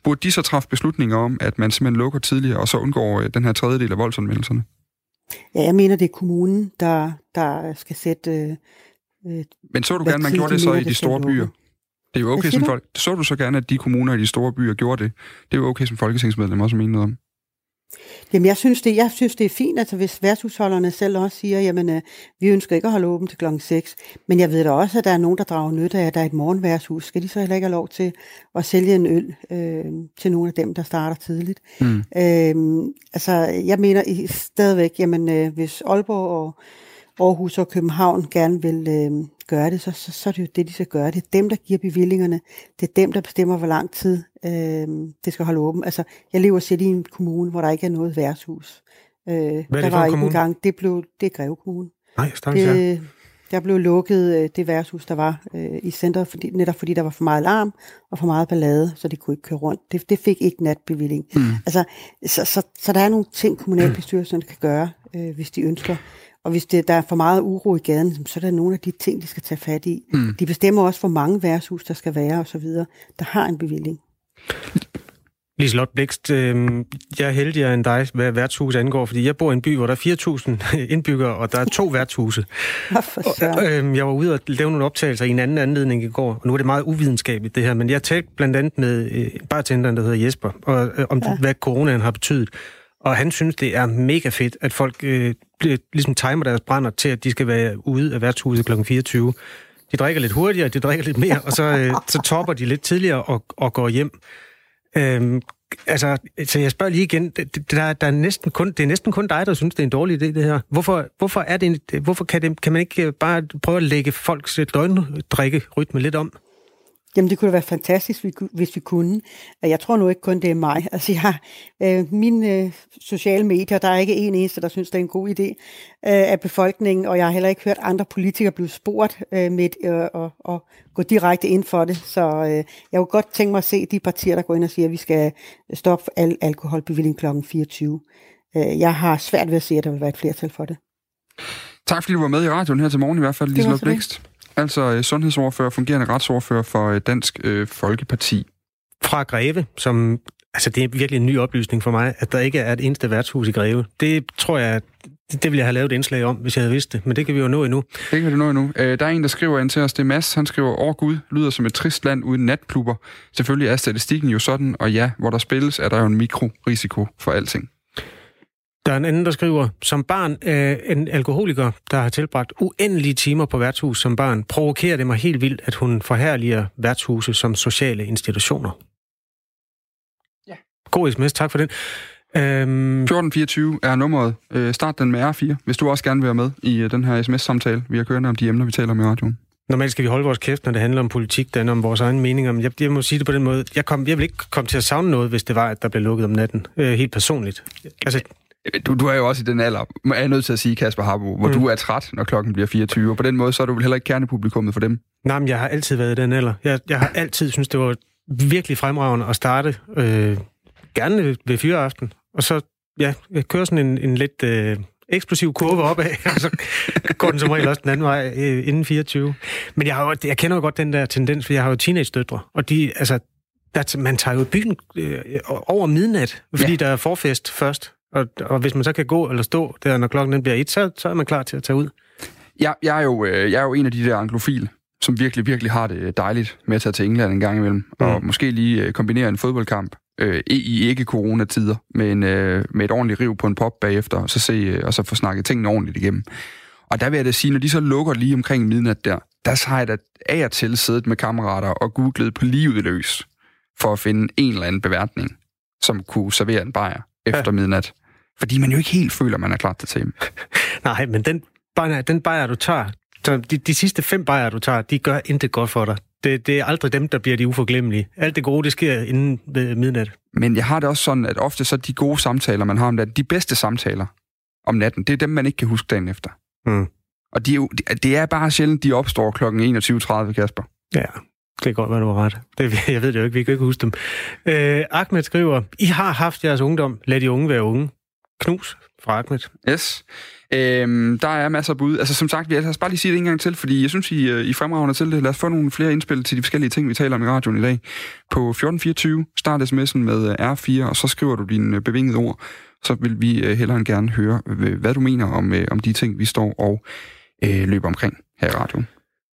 Burde de så træffe beslutninger om, at man simpelthen lukker tidligere, og så undgår øh, den her tredjedel af voldsanmeldelserne? Ja, jeg mener, det er kommunen, der, der skal sætte... Øh, Men så du gerne, man gjorde det så i de store byer? Det er jo okay som folk. Så du så gerne, at de kommuner i de store byer gjorde det. Det er jo okay som folketingsmedlem også at mene noget om. Jamen, jeg synes, det, jeg synes, det er fint, altså hvis værtshusholderne selv også siger, jamen, øh, vi ønsker ikke at holde åbent til klokken 6, men jeg ved da også, at der er nogen, der drager nytte af, at der er et morgenværtshus. Skal de så heller ikke have lov til at sælge en øl øh, til nogle af dem, der starter tidligt? Mm. Øh, altså, jeg mener stadigvæk, jamen, øh, hvis Aalborg og Aarhus og København gerne vil øh, gøre det, så, så, så er det jo det, de skal gøre. Det er dem, der giver bevillingerne. Det er dem, der bestemmer, hvor lang tid øh, det skal holde åben. Altså, jeg lever selv i en kommune, hvor der ikke er noget værtshus. Øh, Hvad er det der var en ikke kommune? engang, det blev, det er Greve Kommune. Nej, stakkels ja. Det, der blev lukket øh, det værtshus, der var øh, i centret, fordi, netop fordi der var for meget larm og for meget ballade, så de kunne ikke køre rundt. Det, det fik ikke natbevilling. Mm. Altså, så, så, så der er nogle ting, kommunalbestyrelsen kan gøre, øh, hvis de ønsker. Og hvis det, der er for meget uro i gaden, så er der nogle af de ting, de skal tage fat i. Mm. De bestemmer også, hvor mange værtshus der skal være osv., der har en bevilling. Liselotte Blikst, øh, jeg er heldigere end dig, hvad værtshus angår, fordi jeg bor i en by, hvor der er 4.000 indbyggere, og der er to værtshuse. Og, øh, jeg var ude og lave nogle optagelser i en anden anledning i går, og nu er det meget uvidenskabeligt det her, men jeg talte blandt andet med øh, bartenderen, der hedder Jesper, og, øh, om ja. hvad coronaen har betydet. Og han synes, det er mega fedt, at folk øh, ligesom timer deres brænder til, at de skal være ude af værtshuset kl. 24. De drikker lidt hurtigere, de drikker lidt mere, og så, øh, så topper de lidt tidligere og, og går hjem. Øhm, altså, så jeg spørger lige igen, det, det- der, der er næsten kun, det er næsten kun dig, der synes, det er en dårlig idé, det her. Hvorfor, hvorfor, er det en, hvorfor kan, det, kan man ikke bare prøve at lægge folks døgndrikkerytme lidt om? Jamen, det kunne da være fantastisk, hvis vi kunne. Jeg tror nu ikke kun, det er mig. Altså, jeg øh, mine øh, sociale medier, der er ikke en eneste, der synes, det er en god idé øh, af befolkningen, og jeg har heller ikke hørt andre politikere blive spurgt øh, med øh, og, og gå direkte ind for det. Så øh, jeg kunne godt tænke mig at se de partier, der går ind og siger, at vi skal stoppe al alkoholbevilling kl. 24. Øh, jeg har svært ved at se, at der vil være et flertal for det. Tak fordi du var med i radioen her til morgen i hvert fald, Liselotte så lidt. Altså øh, sundhedsordfører, fungerende retsordfører for øh, Dansk øh, Folkeparti. Fra Greve, som... Altså, det er virkelig en ny oplysning for mig, at der ikke er et eneste værtshus i Greve. Det tror jeg, det, det ville jeg have lavet et indslag om, hvis jeg havde vidst det, men det kan vi jo nå endnu. Det kan vi nå endnu. Øh, der er en, der skriver ind til os, det er Mads. Han skriver, åh Gud, lyder som et trist land uden natklubber. Selvfølgelig er statistikken jo sådan, og ja, hvor der spilles, er der jo en mikrorisiko for alting. Der er en anden, der skriver, som barn af en alkoholiker, der har tilbragt uendelige timer på værtshus som barn, provokerer det mig helt vildt, at hun forherliger værtshuse som sociale institutioner. Ja. God sms, tak for den. Øhm, 1424 er nummeret. Øh, start den med R4, hvis du også gerne vil være med i øh, den her sms-samtale, vi har kørende om de emner, vi taler om i radioen. Normalt skal vi holde vores kæft, når det handler om politik, det om vores egne meninger. Men jeg, jeg må sige det på den måde. Jeg, kom, jeg vil ikke komme til at savne noget, hvis det var, at der blev lukket om natten. Øh, helt personligt. Altså, Du, du er jo også i den alder, er jeg nødt til at sige, Kasper Harbo, hvor mm. du er træt, når klokken bliver 24, og på den måde, så er du vel heller ikke kernepublikummet for dem. Nej, men jeg har altid været i den alder. Jeg, jeg har altid synes det var virkelig fremragende at starte, øh, gerne ved, ved fyreaften, og så ja, køre sådan en, en lidt øh, eksplosiv kurve opad, og så går den som regel også den anden vej øh, inden 24. Men jeg, har jo, jeg kender jo godt den der tendens, for jeg har jo teenage-døtre, og de, altså, der, man tager jo byen øh, over midnat, fordi ja. der er forfest først. Og, og hvis man så kan gå eller stå der, når klokken den bliver et, så, så er man klar til at tage ud. Jeg, jeg, er jo, øh, jeg er jo en af de der anglofile, som virkelig, virkelig har det dejligt med at tage til England en gang imellem, mm. og måske lige øh, kombinere en fodboldkamp øh, i i ikke-coronatider med, en, øh, med et ordentligt riv på en pop bagefter, og så, se, øh, og så få snakket tingene ordentligt igennem. Og der vil jeg da sige, når de så lukker lige omkring midnat der, der har jeg da af og til siddet med kammerater og googlet på livet løs, for at finde en eller anden beværtning, som kunne servere en bajer efter ja. midnat. Fordi man jo ikke helt føler, man er klar til time. Nej, men den bajer, den bajer du tager, så de, de sidste fem bajer, du tager, de gør intet godt for dig. Det, det er aldrig dem, der bliver de uforglemmelige. Alt det gode, det sker inden ved midnat. Men jeg har det også sådan, at ofte så de gode samtaler, man har om natten, de bedste samtaler om natten, det er dem, man ikke kan huske dagen efter. Mm. Og de det er bare sjældent, de opstår kl. 21.30, Kasper. Ja, det kan godt være, du har ret. Det, jeg ved det jo ikke, vi kan ikke huske dem. Øh, Ahmed skriver, I har haft jeres ungdom, lad de unge være unge. Knus fra Ahmed. Yes. Øhm, der er masser af bud. Altså som sagt, vi altså bare lige sige det en gang til, fordi jeg synes, I, øh, I fremragende til det. Lad os få nogle flere indspil til de forskellige ting, vi taler om i radioen i dag. På 1424, start sms'en med øh, R4, og så skriver du dine øh, bevingede ord. Så vil vi hellere end gerne høre, hvad du mener om, om de ting, vi står og øh, løber omkring her i radioen.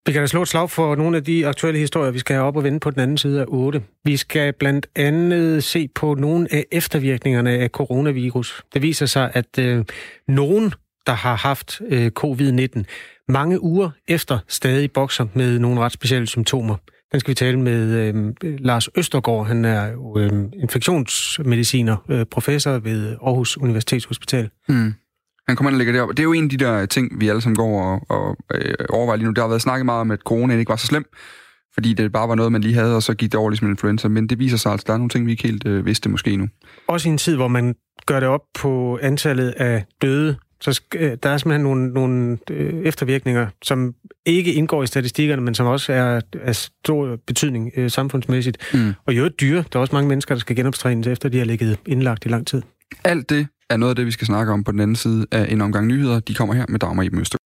Vi kan da slå et slag for nogle af de aktuelle historier, vi skal have op og vende på den anden side af 8. Vi skal blandt andet se på nogle af eftervirkningerne af coronavirus. Det viser sig, at øh, nogen, der har haft øh, covid-19, mange uger efter stadig bokser med nogle ret specielle symptomer. Den skal vi tale med øh, Lars Østergaard. Han er øh, infektionsmediciner, øh, professor ved Aarhus Universitetshospital. Mm. Han kommer ind og lægger det op. Det er jo en af de der ting, vi alle sammen går og, og øh, overvejer lige nu. Der har været snakket meget om, at corona ikke var så slem, fordi det bare var noget, man lige havde, og så gik det over ligesom influenza. Men det viser sig altså, at der er nogle ting, vi ikke helt øh, vidste måske nu. Også i en tid, hvor man gør det op på antallet af døde, så øh, der er simpelthen nogle, nogle øh, eftervirkninger, som ikke indgår i statistikkerne, men som også er af stor betydning øh, samfundsmæssigt. Mm. Og øvrigt dyre. Der er også mange mennesker, der skal genoptrænes, efter de har ligget indlagt i lang tid. Alt det er noget af det, vi skal snakke om på den anden side af en omgang nyheder. De kommer her med Dagmar i Øster.